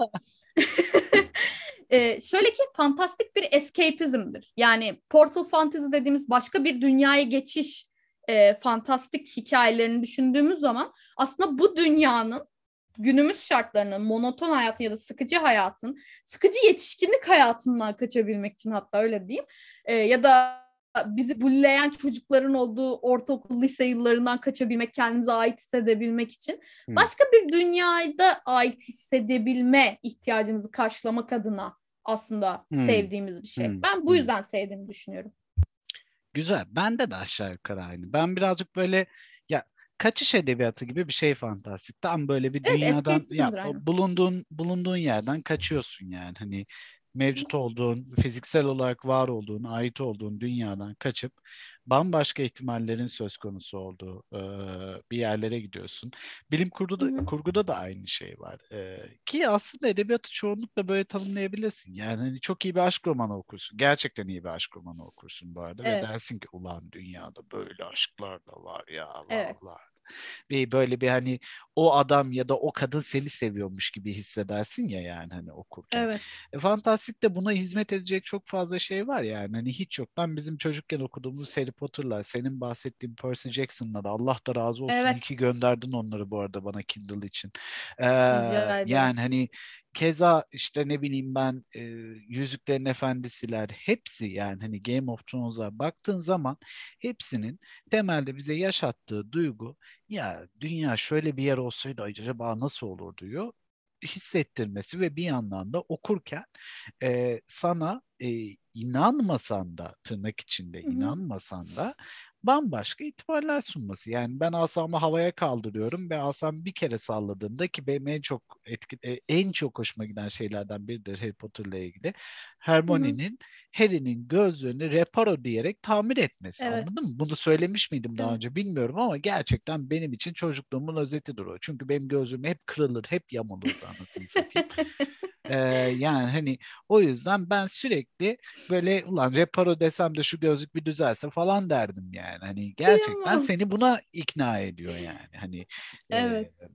Ee, şöyle ki fantastik bir escapism'dir. Yani portal fantasy dediğimiz başka bir dünyaya geçiş e, fantastik hikayelerini düşündüğümüz zaman aslında bu dünyanın günümüz şartlarının monoton hayatın ya da sıkıcı hayatın, sıkıcı yetişkinlik hayatından kaçabilmek için hatta öyle diyeyim. E, ya da bizi bulleyen çocukların olduğu ortaokul, lise yıllarından kaçabilmek, kendimize ait hissedebilmek için Hmm. başka bir dünyada ait hissedebilme ihtiyacımızı karşılamak adına aslında Hmm. sevdiğimiz bir şey. Hmm. Ben bu Hmm. yüzden sevdiğimi düşünüyorum. Güzel. Bende de aşağı yukarı aynı. Ben birazcık böyle kaçış edebiyatı gibi bir şey fantastik. Tam böyle bir Evet, dünyadan ya aynen. bulunduğun bulunduğun yerden kaçıyorsun yani. Hani mevcut olduğun, fiziksel olarak var olduğun, ait olduğun dünyadan kaçıp bambaşka ihtimallerin söz konusu olduğu e, bir yerlere gidiyorsun. Bilim kurguda, hı. kurguda da aynı şey var. E, ki aslında edebiyatı çoğunlukla böyle tanımlayabilirsin. Yani hani çok iyi bir aşk romanı okursun. Gerçekten iyi bir aşk romanı okursun bu arada. Evet. Ve dersin ki ulan dünyada böyle aşklar da var ya Evet. vallahi. Bir böyle bir hani o adam ya da o kadın seni seviyormuş gibi hissedersin ya yani hani okurken. Evet. E, Fantastik'te buna hizmet edecek çok fazla şey var yani. Hani hiç yoktan bizim çocukken okuduğumuz Harry Potter'lar, senin bahsettiğin Percy Jackson'lar Allah da razı olsun. Evet. Ki gönderdin onları bu arada bana Kindle için. Ee, yani hani keza işte ne bileyim ben e, Yüzüklerin Efendisi'ler hepsi yani hani Game of Thrones'a baktığın zaman hepsinin temelde bize yaşattığı duygu ya dünya şöyle bir yer olsaydı acaba nasıl olur diyor hissettirmesi ve bir yandan da okurken e, sana e, inanmasan da tırnak içinde Hı hı. inanmasan da bambaşka ihtimaller sunması. Yani ben asamı havaya kaldırıyorum ve asam bir kere salladığımda ki benim en çok etki, e, en çok hoşuma giden şeylerden biridir Harry Potter'la ilgili. Hermione'nin Harry'nin gözlüğünü reparo diyerek tamir etmesi. Evet. Anladın mı? Bunu söylemiş miydim daha Evet. önce bilmiyorum ama gerçekten benim için çocukluğumun özetidir o. Çünkü benim gözlüğüm hep kırılır, hep yamulurdu anasını satayım. Ee, yani hani o yüzden ben sürekli böyle ulan reparo desem de şu gözlük bir düzelse falan derdim yani. Hani gerçekten seni buna ikna ediyor yani. Hani Evet. e,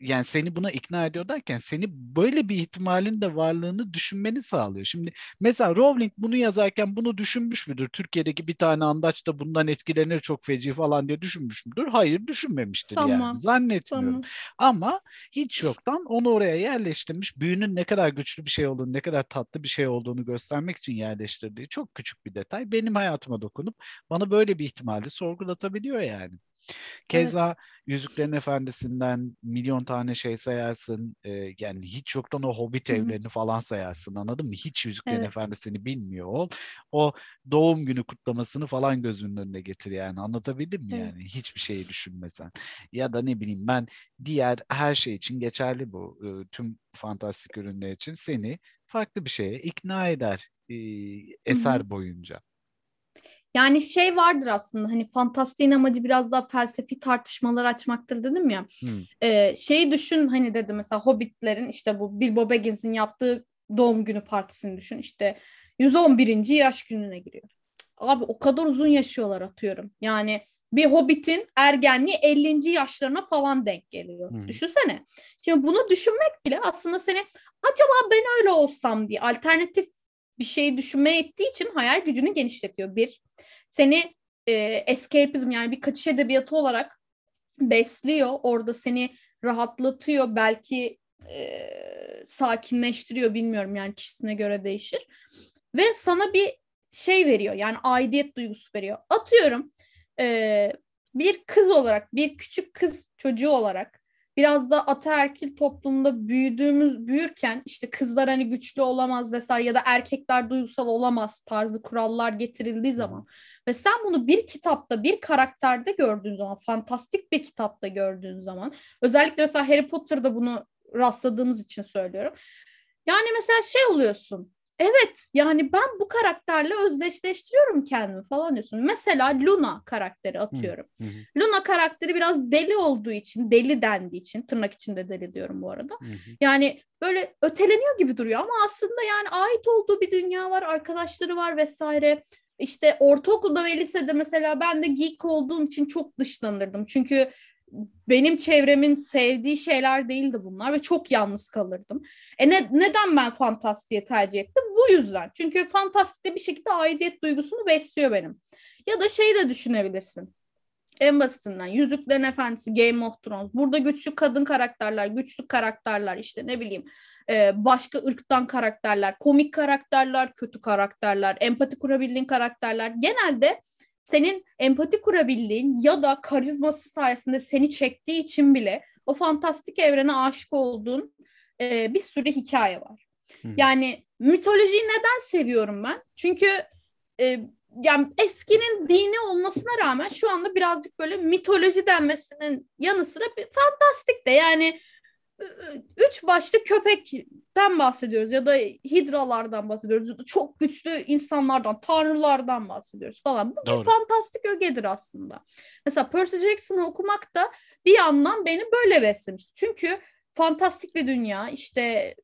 yani seni buna ikna ediyor derken seni böyle bir ihtimalin de varlığını düşünmeni sağlıyor. Şimdi mesela Rowling bunu yazarken bunu düşünmüş müdür? Türkiye'deki bir tane andaç da bundan etkilenir çok feci falan diye düşünmüş müdür? Hayır düşünmemiştir yani. Tamam. Zannetmiyorum. Tamam. Ama hiç yoktan onu oraya yerleştirmiş. Büyünün ne kadar güçlü bir şey olduğunu, ne kadar tatlı bir şey olduğunu göstermek için yerleştirdiği çok küçük bir detay. Benim hayatıma dokunup bana böyle bir ihtimali sorgulatabiliyor yani. Keza Yüzüklerin Efendisi'nden milyon tane şey sayarsın. e, yani hiç yoktan o Hobbit Hı hı. evlerini falan sayarsın anladın mı? Hiç Yüzüklerin Evet. Efendisi'ni bilmiyor ol. O doğum günü kutlamasını falan gözünün önüne getir yani. Anlatabildim mi Evet. yani? Hiçbir şeyi düşünmesen. Ya da ne bileyim ben diğer her şey için geçerli bu. e, tüm fantastik ürünler için seni farklı bir şeye ikna eder e, eser boyunca. Yani şey vardır aslında hani fantastiğin amacı biraz daha felsefi tartışmalar açmaktır dedim ya. Hmm. Ee, şeyi düşün hani dedim mesela Hobbitlerin işte bu Bilbo Baggins'in yaptığı doğum günü partisini düşün. İşte 111. yaş gününe giriyor. Abi o kadar uzun yaşıyorlar atıyorum. Yani bir Hobbit'in ergenliği 50. yaşlarına falan denk geliyor. Hı. Düşünsene. Şimdi bunu düşünmek bile aslında seni acaba ben öyle olsam diye alternatif bir şey düşünmeye ettiği için hayal gücünü genişletiyor. Bir, seni e, escapism yani bir kaçış edebiyatı olarak besliyor. Orada seni rahatlatıyor. Belki e, sakinleştiriyor bilmiyorum yani kişisine göre değişir. Ve sana bir şey veriyor yani aidiyet duygusu veriyor. Atıyorum e, bir kız olarak bir küçük kız çocuğu olarak biraz da ataerkil toplumda büyüdüğümüz büyürken işte kızlar hani güçlü olamaz vesaire ya da erkekler duygusal olamaz tarzı kurallar getirildiği zaman ve sen bunu bir kitapta bir karakterde gördüğün zaman fantastik bir kitapta gördüğün zaman özellikle mesela Harry Potter'da bunu rastladığımız için söylüyorum. Yani mesela şey oluyorsun evet yani ben bu karakterle özdeşleştiriyorum kendimi falan diyorsun. Mesela Luna karakteri atıyorum. Hı hı. Luna karakteri biraz deli olduğu için, deli dendiği için tırnak içinde deli diyorum bu arada. Hı hı. Yani böyle öteleniyor gibi duruyor ama aslında yani ait olduğu bir dünya var, arkadaşları var vesaire. İşte ortaokulda ve lisede mesela ben de geek olduğum için çok dışlanırdım. Çünkü benim çevremin sevdiği şeyler değildi bunlar ve çok yalnız kalırdım. E ne, neden ben fantastiği tercih ettim? Bu yüzden. Çünkü fantastikte bir şekilde aidiyet duygusunu besliyor benim. Ya da şey de düşünebilirsin. En basitinden Yüzüklerin Efendisi, Game of Thrones. Burada güçlü kadın karakterler, güçlü karakterler işte ne bileyim e, başka ırktan karakterler, komik karakterler, kötü karakterler, empati kurabildiğin karakterler. Genelde senin empati kurabildiğin ya da karizması sayesinde seni çektiği için bile o fantastik evrene aşık olduğun e, bir sürü hikaye var. Hı hı. Yani mitolojiyi neden seviyorum ben? Çünkü e, yani eskinin dini olmasına rağmen şu anda birazcık böyle mitoloji denmesinin yanı sıra bir fantastik de yani üç başlı köpekten bahsediyoruz ya da hidralardan bahsediyoruz. Çok güçlü insanlardan, tanrılardan bahsediyoruz falan. Bu Doğru. bir fantastik ögedir aslında. Mesela Percy Jackson'ı okumak da bir yandan beni böyle beslemişti. Çünkü fantastik bir dünya, işte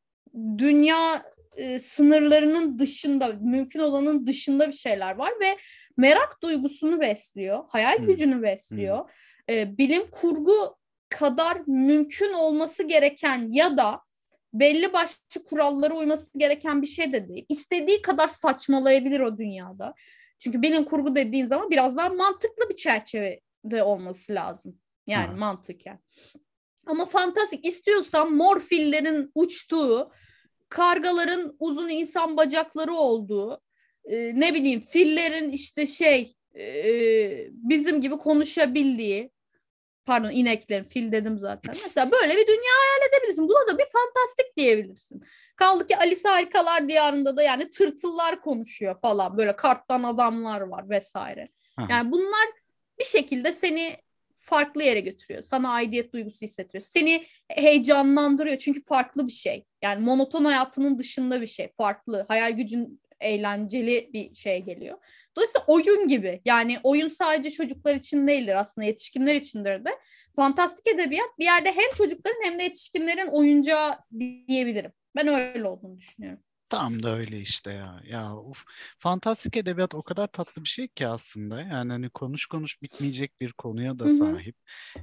dünya e, sınırlarının dışında, mümkün olanın dışında bir şeyler var ve merak duygusunu besliyor, hayal Hmm. gücünü besliyor. E, bilim kurgu kadar mümkün olması gereken ya da belli başlı kurallara uyması gereken bir şey de değil. İstediği kadar saçmalayabilir o dünyada. Çünkü bilim kurgu dediğin zaman biraz daha mantıklı bir çerçevede olması lazım. Yani Ha. mantıken. Ama fantastik istiyorsan mor fillerin uçtuğu, kargaların uzun insan bacakları olduğu, e, ne bileyim fillerin işte şey e, bizim gibi konuşabildiği, pardon ineklerin fil dedim zaten. Mesela böyle bir dünya hayal edebilirsin. Buna da bir fantastik diyebilirsin. Kaldı ki Alice Harikalar Diyarı'nda da yani tırtıllar konuşuyor falan. Böyle karttan adamlar var vesaire. Aha. Yani bunlar bir şekilde seni farklı yere götürüyor. Sana aidiyet duygusu hissettiriyor. Seni heyecanlandırıyor çünkü farklı bir şey. Yani monoton hayatının dışında bir şey. Farklı. Hayal gücün eğlenceli bir şey geliyor. Dolayısıyla oyun gibi. Yani oyun sadece çocuklar için değildir aslında yetişkinler içindir de. Fantastik edebiyat bir yerde hem çocukların hem de yetişkinlerin oyuncağı diyebilirim. Ben öyle olduğunu düşünüyorum. Tam da öyle işte ya. Ya uf. Fantastik edebiyat o kadar tatlı bir şey ki aslında. Yani hani konuş konuş bitmeyecek bir konuya da Hı hı. sahip.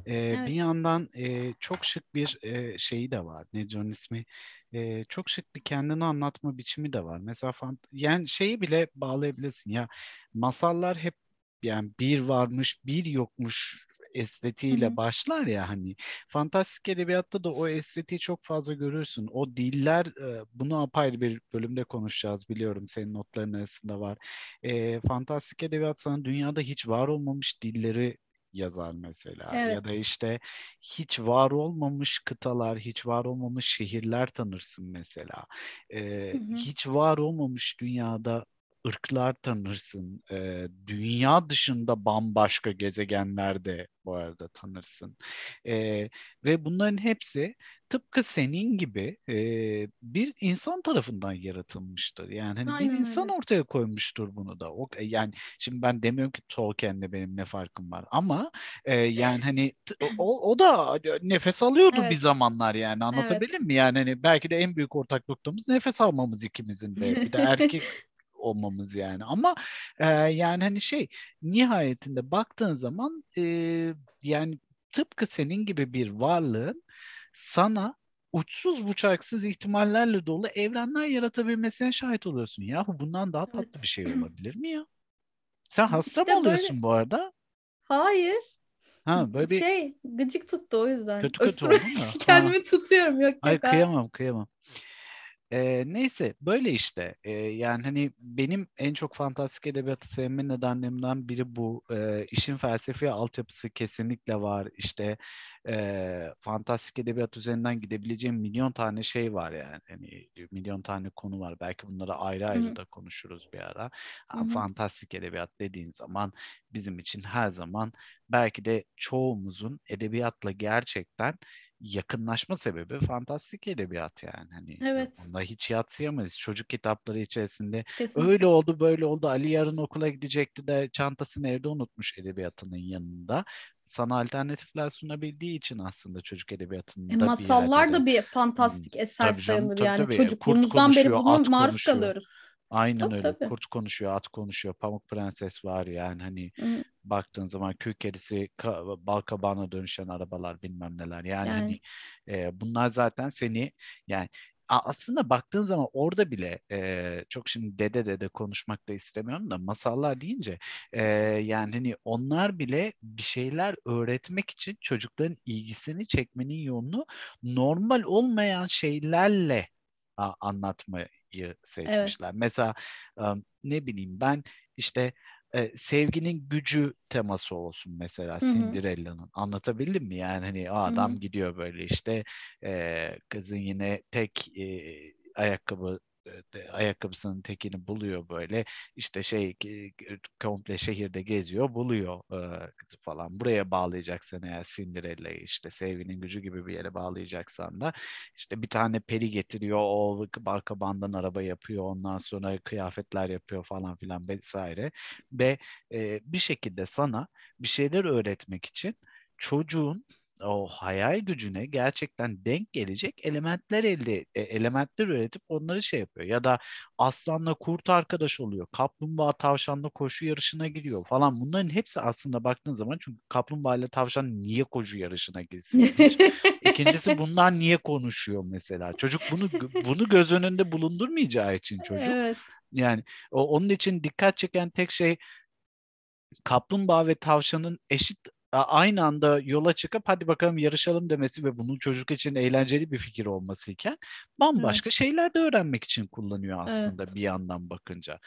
Ee, Evet. Bir yandan e, çok şık bir e, şeyi de var. Ne onun ismi? E, çok şık bir kendini anlatma biçimi de var. Mesela fant yani şeyi bile bağlayabilirsin ya. Masallar hep yani bir varmış, bir yokmuş estetiğiyle Hı hı. başlar ya hani fantastik edebiyatta da o estetiği çok fazla görürsün. O diller e, bunu apayrı bir bölümde konuşacağız biliyorum senin notların arasında var. E, fantastik edebiyat sana dünyada hiç var olmamış dilleri yazar mesela ya Evet. da işte hiç var olmamış kıtalar, hiç var olmamış şehirler tanırsın mesela. E, Hı hı. hiç var olmamış dünyada ırklar tanırsın. Ee, dünya dışında bambaşka gezegenlerde bu arada tanırsın. Ee, ve bunların hepsi tıpkı senin gibi e, bir insan tarafından yaratılmıştır. Yani hani bir insan öyle. ortaya koymuştur bunu da. O, e, yani şimdi ben demiyorum ki Tolkien'le benim ne farkım var ama e, yani hani o, o da nefes alıyordu bir Evet. zamanlar yani anlatabildim Evet. mi? Yani hani belki de en büyük ortak noktamız nefes almamız ikimizin de. Bir de erkek olmamız yani. Ama e, yani hani şey nihayetinde baktığın zaman e, yani tıpkı senin gibi bir varlığın sana uçsuz bucaksız ihtimallerle dolu evrenler yaratabilmesine şahit oluyorsun. Yahu bundan daha tatlı Evet. bir şey olabilir mi ya? Sen hasta İşte mı oluyorsun böyle- bu arada? Hayır. Ha böyle bir Şey gıcık tuttu o yüzden. Kötü kötü oldu mu? kendimi tutuyorum. Yok Ay yok. ha. kıyamam kıyamam. Ee, neyse böyle işte. Ee, yani hani benim en çok fantastik edebiyatı sevme nedenlerimden biri bu. Ee, işin felsefi altyapısı kesinlikle var. İşte ee, fantastik edebiyat üzerinden gidebileceğim milyon tane şey var yani. Hani milyon tane konu var. Belki bunları ayrı ayrı da konuşuruz bir ara. Hı. fantastik edebiyat dediğin zaman bizim için her zaman belki de çoğumuzun edebiyatla gerçekten yakınlaşma sebebi fantastik edebiyat yani. Hani Evet. Bunda hiç yatsıyamayız. Çocuk kitapları içerisinde Kesinlikle. öyle oldu böyle oldu. Ali yarın okula gidecekti de çantasını evde unutmuş edebiyatının yanında. Sana alternatifler sunabildiği için aslında çocuk edebiyatında E, bir masallar yerde de- da bir fantastik eser Tabii canım, sayılır tabii yani. tabii. Çocukluğumuzdan Kurt beri at maruz kalıyoruz. Aynen Tabii, öyle. tabii. Kurt konuşuyor, at konuşuyor, Pamuk Prenses var yani hani Hı. baktığın zaman kül kedisi, ka- bal kabağına dönüşen arabalar bilmem neler. Yani, Yani. hani e, bunlar zaten seni yani aslında baktığın zaman orada bile e, çok şimdi dede dede konuşmak da istemiyorum da masallar deyince e, yani hani onlar bile bir şeyler öğretmek için çocukların ilgisini çekmenin yolunu normal olmayan şeylerle a- anlatmayı seçmişler. Mesela e, ne bileyim ben işte e, sevginin gücü teması olsun mesela. Cinderella'nın. Anlatabildim mi? Yani hani o adam gidiyor böyle işte e, kızın yine tek e, ayakkabı ayakkabısının tekini buluyor böyle. İşte şey ki- komple şehirde geziyor buluyor e, falan. Buraya bağlayacaksan eğer Cinderella'yı işte sevginin gücü gibi bir yere bağlayacaksan da. İşte bir tane peri getiriyor o balkabandan araba yapıyor ondan sonra kıyafetler yapıyor falan filan vesaire. Ve e, bir şekilde sana bir şeyler öğretmek için çocuğun o hayal gücüne gerçekten denk gelecek elementler elde e, elementler üretip onları şey yapıyor ya da aslanla kurt arkadaş oluyor kaplumbağa tavşanla koşu yarışına giriyor falan bunların hepsi aslında baktığın zaman çünkü kaplumbağa ile tavşan niye koşu yarışına girsin. İkincisi bunlar niye konuşuyor mesela çocuk bunu bunu göz önünde bulundurmayacağı için çocuk Evet. yani o, onun için dikkat çeken tek şey kaplumbağa ve tavşanın eşit aynı anda yola çıkıp hadi bakalım yarışalım demesi ve bunun çocuk için eğlenceli bir fikir olması iken bambaşka şeyler de öğrenmek için kullanıyor aslında bir yandan bakınca.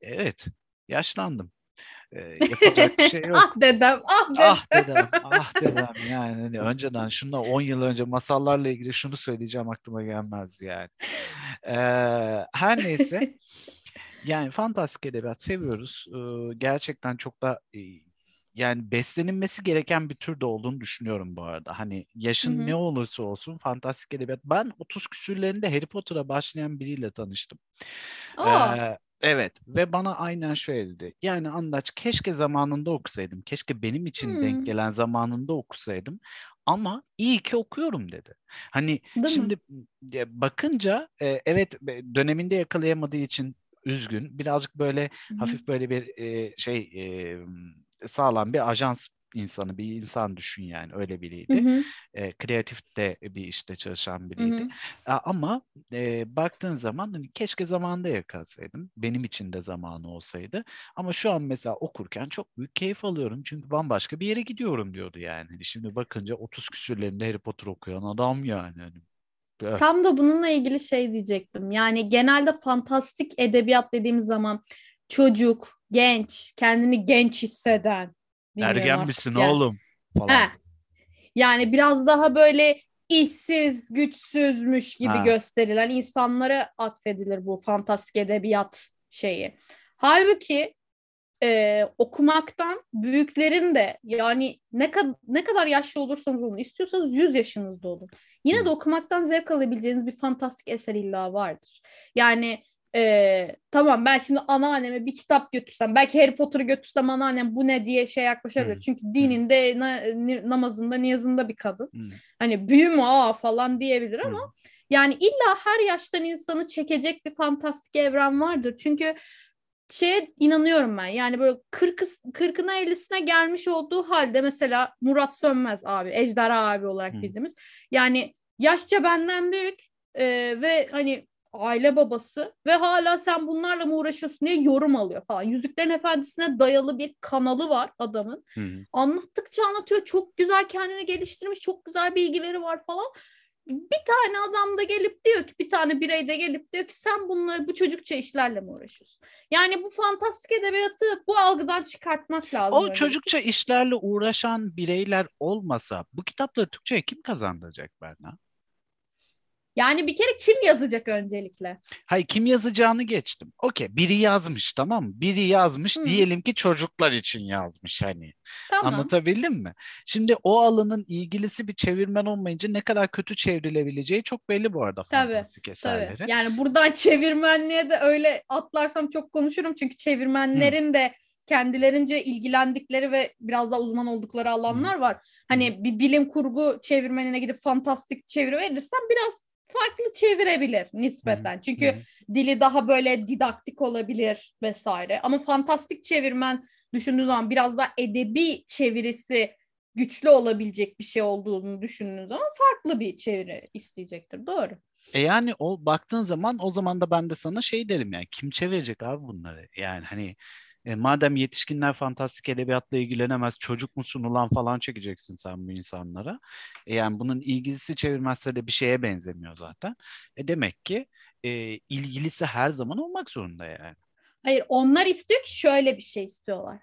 Evet, yaşlandım. Ee, yapacak bir şey yok. ah dedem, ah dedem. Ah dedem, ah dedem yani hani önceden şuna 10 yıl önce masallarla ilgili şunu söyleyeceğim aklıma gelmez yani. Ee, her neyse yani fantastik edebiyat seviyoruz. Ee, gerçekten çok da e, yani beslenilmesi gereken bir tür de olduğunu düşünüyorum bu arada. Hani yaşın Hı hı. ne olursa olsun fantastik edebiyat. Ben 30 küsürlerinde Harry Potter'a başlayan biriyle tanıştım. Ee, evet ve bana aynen şöyle dedi. Yani Andaç keşke zamanında okusaydım. Keşke benim için Hmm. denk gelen zamanında okusaydım. Ama iyi ki okuyorum dedi. Hani Değil mi? şimdi ya, bakınca e, evet döneminde yakalayamadığı için üzgün. Birazcık böyle Hı hı. hafif böyle bir e, şey e, sağlam bir ajans insanı, bir insan düşün yani öyle Hı biriydi. hı, E, kreatif de bir işte çalışan hı biriydi. hı. A- Ama e, baktığın zaman hani keşke zamanında yakalasaydım. Benim için de zamanı olsaydı. Ama şu an mesela okurken çok büyük keyif alıyorum. Çünkü bambaşka bir yere gidiyorum diyordu yani. Hani şimdi bakınca 30 küsürlerinde Harry Potter okuyan adam yani. Hani, Tam da bununla ilgili şey diyecektim. Yani genelde fantastik edebiyat dediğimiz zaman çocuk, genç, kendini genç hisseden. bilmiyorum ergen misin yani. oğlum falan. He. Yani biraz daha böyle işsiz, güçsüzmüş gibi Ha. gösterilen insanlara atfedilir bu fantastik edebiyat şeyi. Halbuki e, okumaktan büyüklerin de yani ne kadar ne kadar yaşlı olursanız olun istiyorsanız 100 yaşınızda olun. Yine de okumaktan zevk alabileceğiniz bir fantastik eser illa vardır. Yani e, tamam ben şimdi anneanneme bir kitap götürsem belki Harry Potter'ı götürsem anneannem bu ne diye şey yaklaşabilir. Hı. Çünkü dininde na- ni- namazında niyazında bir kadın. Hı. Hani büyü mü aa falan diyebilir ama Hı. yani illa her yaştan insanı çekecek bir fantastik evren vardır. Çünkü şeye inanıyorum ben. Yani böyle 40 40'ına 50'sine gelmiş olduğu halde mesela Murat Sönmez abi, Ejderha abi olarak Hı. bildiğimiz. Yani yaşça benden büyük e, ve hani aile babası ve hala sen bunlarla mı uğraşıyorsun diye yorum alıyor falan. Yüzüklerin Efendisi'ne dayalı bir kanalı var adamın. Hı hı. Anlattıkça anlatıyor. Çok güzel kendini geliştirmiş. Çok güzel bilgileri var falan. Bir tane adam da gelip diyor ki bir tane birey de gelip diyor ki sen bunları bu çocukça işlerle mi uğraşıyorsun? Yani bu fantastik edebiyatı bu algıdan çıkartmak lazım. O önce. çocukça işlerle uğraşan bireyler olmasa bu kitapları Türkçe'ye kim kazandıracak Berna? Yani bir kere kim yazacak öncelikle? Hayır kim yazacağını geçtim. Okey biri yazmış tamam mı? Biri yazmış Hı. diyelim ki çocuklar için yazmış hani. Tamam. Anlatabildim mi? Şimdi o alanın ilgilisi bir çevirmen olmayınca ne kadar kötü çevrilebileceği çok belli bu arada Tabii, fantastik Tabii. eserleri. Yani buradan çevirmenliğe de öyle atlarsam çok konuşurum. Çünkü çevirmenlerin de kendilerince ilgilendikleri ve biraz daha uzman oldukları alanlar var. Hani bir bilim kurgu çevirmenine gidip fantastik çeviri verirsen biraz farklı çevirebilir nispeten. Çünkü Hı hı. dili daha böyle didaktik olabilir vesaire. Ama fantastik çevirmen düşündüğün zaman biraz daha edebi çevirisi güçlü olabilecek bir şey olduğunu düşündüğün zaman farklı bir çeviri isteyecektir. Doğru. E yani o baktığın zaman o zaman da ben de sana şey derim yani kim çevirecek abi bunları? Yani hani e, madem yetişkinler fantastik edebiyatla ilgilenemez çocuk musun ulan falan çekeceksin sen bu insanlara. E yani bunun ilgilisi çevirmezse de bir şeye benzemiyor zaten. E demek ki e, ilgilisi her zaman olmak zorunda yani. Hayır onlar istiyor ki şöyle bir şey istiyorlar.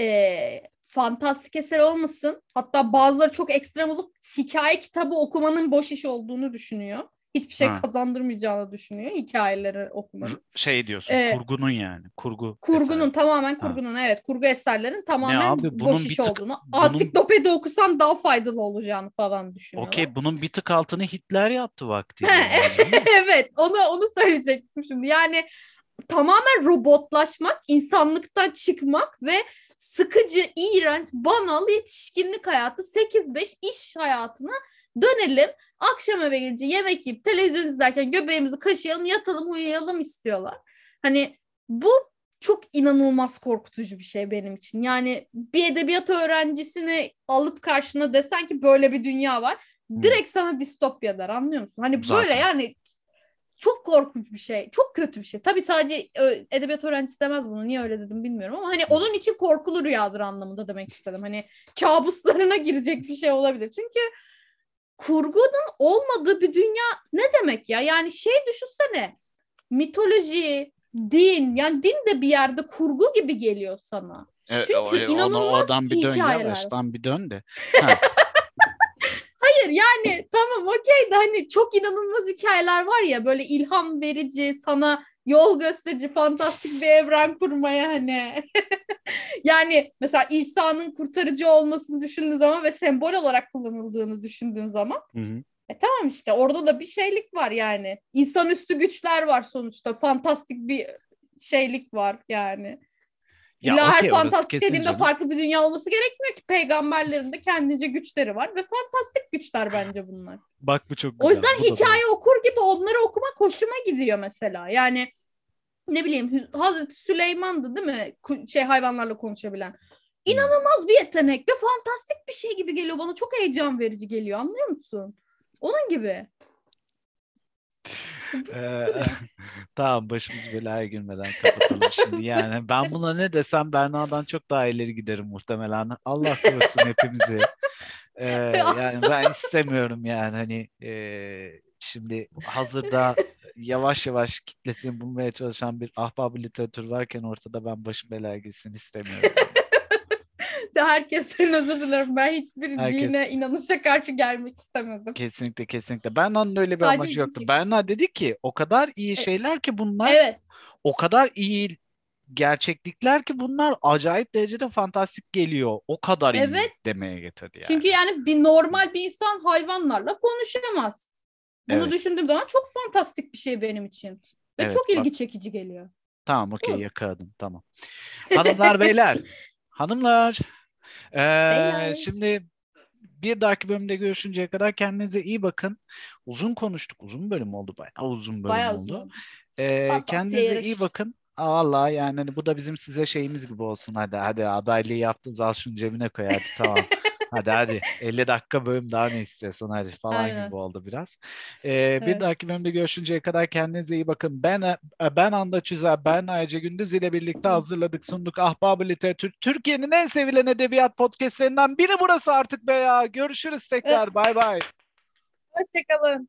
Ee, fantastik eser olmasın. Hatta bazıları çok ekstrem olup hikaye kitabı okumanın boş iş olduğunu düşünüyor. Hiçbir şey Ha. kazandırmayacağını düşünüyor hikayeleri okumanın. Şey diyorsun Ee, kurgunun yani kurgu. Kurgunun eseri. tamamen kurgunun evet kurgu eserlerin tamamen abi, bunun boş iş tık- olduğunu. bunun- Ansiklopedi okusan daha faydalı olacağını falan düşünüyorlar. Okey bunun bir tık altını Hitler yaptı mi? evet onu onu söyleyecektim şimdi. Yani tamamen robotlaşmak, insanlıktan çıkmak ve sıkıcı, iğrenç, banal yetişkinlik hayatı 8-5 iş hayatına dönelim. Akşam eve gelince yemek yiyip televizyon izlerken göbeğimizi kaşıyalım, yatalım, uyuyalım istiyorlar. Hani bu çok inanılmaz korkutucu bir şey benim için. Yani bir edebiyat öğrencisini alıp karşına desen ki böyle bir dünya var. Direkt sana distopya der anlıyor musun? Hani Zaten. böyle yani çok korkunç bir şey. Çok kötü bir şey. Tabii sadece edebiyat öğrencisi demez bunu. Niye öyle dedim bilmiyorum ama hani onun için korkulu rüyadır anlamında demek istedim. Hani kabuslarına girecek bir şey olabilir. Çünkü kurgunun olmadığı bir dünya ne demek ya? Yani şey düşünsene. Mitoloji, din. Yani din de bir yerde kurgu gibi geliyor sana. E, Çünkü o- inanılmaz oradan bir dön hikayeler. yavaştan bir dön de. Hayır yani tamam okey de hani çok inanılmaz hikayeler var ya böyle ilham verici sana yol gösterici fantastik bir evren kurmaya hani. yani mesela İsa'nın kurtarıcı olmasını düşündüğün zaman ve sembol olarak kullanıldığını düşündüğün zaman Hı hı. e tamam işte orada da bir şeylik var yani. İnsanüstü güçler var sonuçta. Fantastik bir şeylik var yani. Ya İlla her okey, orası fantastik dediğimde canım. farklı bir dünya olması gerekmiyor ki. Peygamberlerin de kendince güçleri var ve fantastik güçler bence bunlar. Bak bu çok O güzel. yüzden bu da hikaye okur gibi onları okumak hoşuma gidiyor mesela. Yani ne bileyim Hazreti Süleyman'dı değil mi? Şey hayvanlarla konuşabilen. İnanılmaz bir yetenek ve fantastik bir şey gibi geliyor bana. Çok heyecan verici geliyor anlıyor musun? Onun gibi. Ee, tamam başımız belaya girmeden kapatalım şimdi yani. Ben buna ne desem Berna'dan çok daha ileri giderim muhtemelen. Allah korusun hepimizi. Ee, yani ben istemiyorum yani hani e, şimdi hazırda yavaş yavaş kitlesini bulmaya çalışan bir ahbab literatür varken ortada ben başım belaya girsin istemiyorum. Herkesten özür dilerim. Ben hiçbir Herkes- dine, inanışa karşı gelmek istemedim. Kesinlikle kesinlikle. Berna'nın öyle bir Sadece amacı yoktu. iki- Berna dedi ki o kadar iyi şeyler ki bunlar Evet. o kadar iyi gerçeklikler ki bunlar acayip derecede fantastik geliyor. O kadar iyi Evet. demeye getirdi yani. Çünkü yani bir normal bir insan hayvanlarla konuşamaz. Bunu Evet. düşündüğüm zaman çok fantastik bir şey benim için. Ve Evet, çok bak- ilgi çekici geliyor. Tamam okey yakaladım tamam. Hanımlar beyler. Hanımlar. ee, Beyler. şimdi bir dahaki bölümde görüşünceye kadar kendinize iyi bakın. Uzun konuştuk. Uzun bölüm oldu bayağı uzun bölüm Bayağı oldu. uzun. Ee, Fantastik kendinize yarış. iyi bakın. Aa, Vallahi yani hani bu da bizim size şeyimiz gibi olsun. Hadi hadi adaylığı yaptınız al şunu cebine koy hadi tamam. hadi hadi 50 dakika bölüm daha ne istiyorsan hadi falan Aynen. gibi oldu biraz. Ee, bir Evet. dahaki bölümde görüşünceye kadar kendinize iyi bakın. Ben e, ben Anda Çizer, ben Ayce Gündüz ile birlikte hazırladık sunduk Ahbab-ı Literatür. Türkiye'nin en sevilen edebiyat podcastlerinden biri burası artık be ya. Görüşürüz tekrar. Bay bay. Hoşçakalın.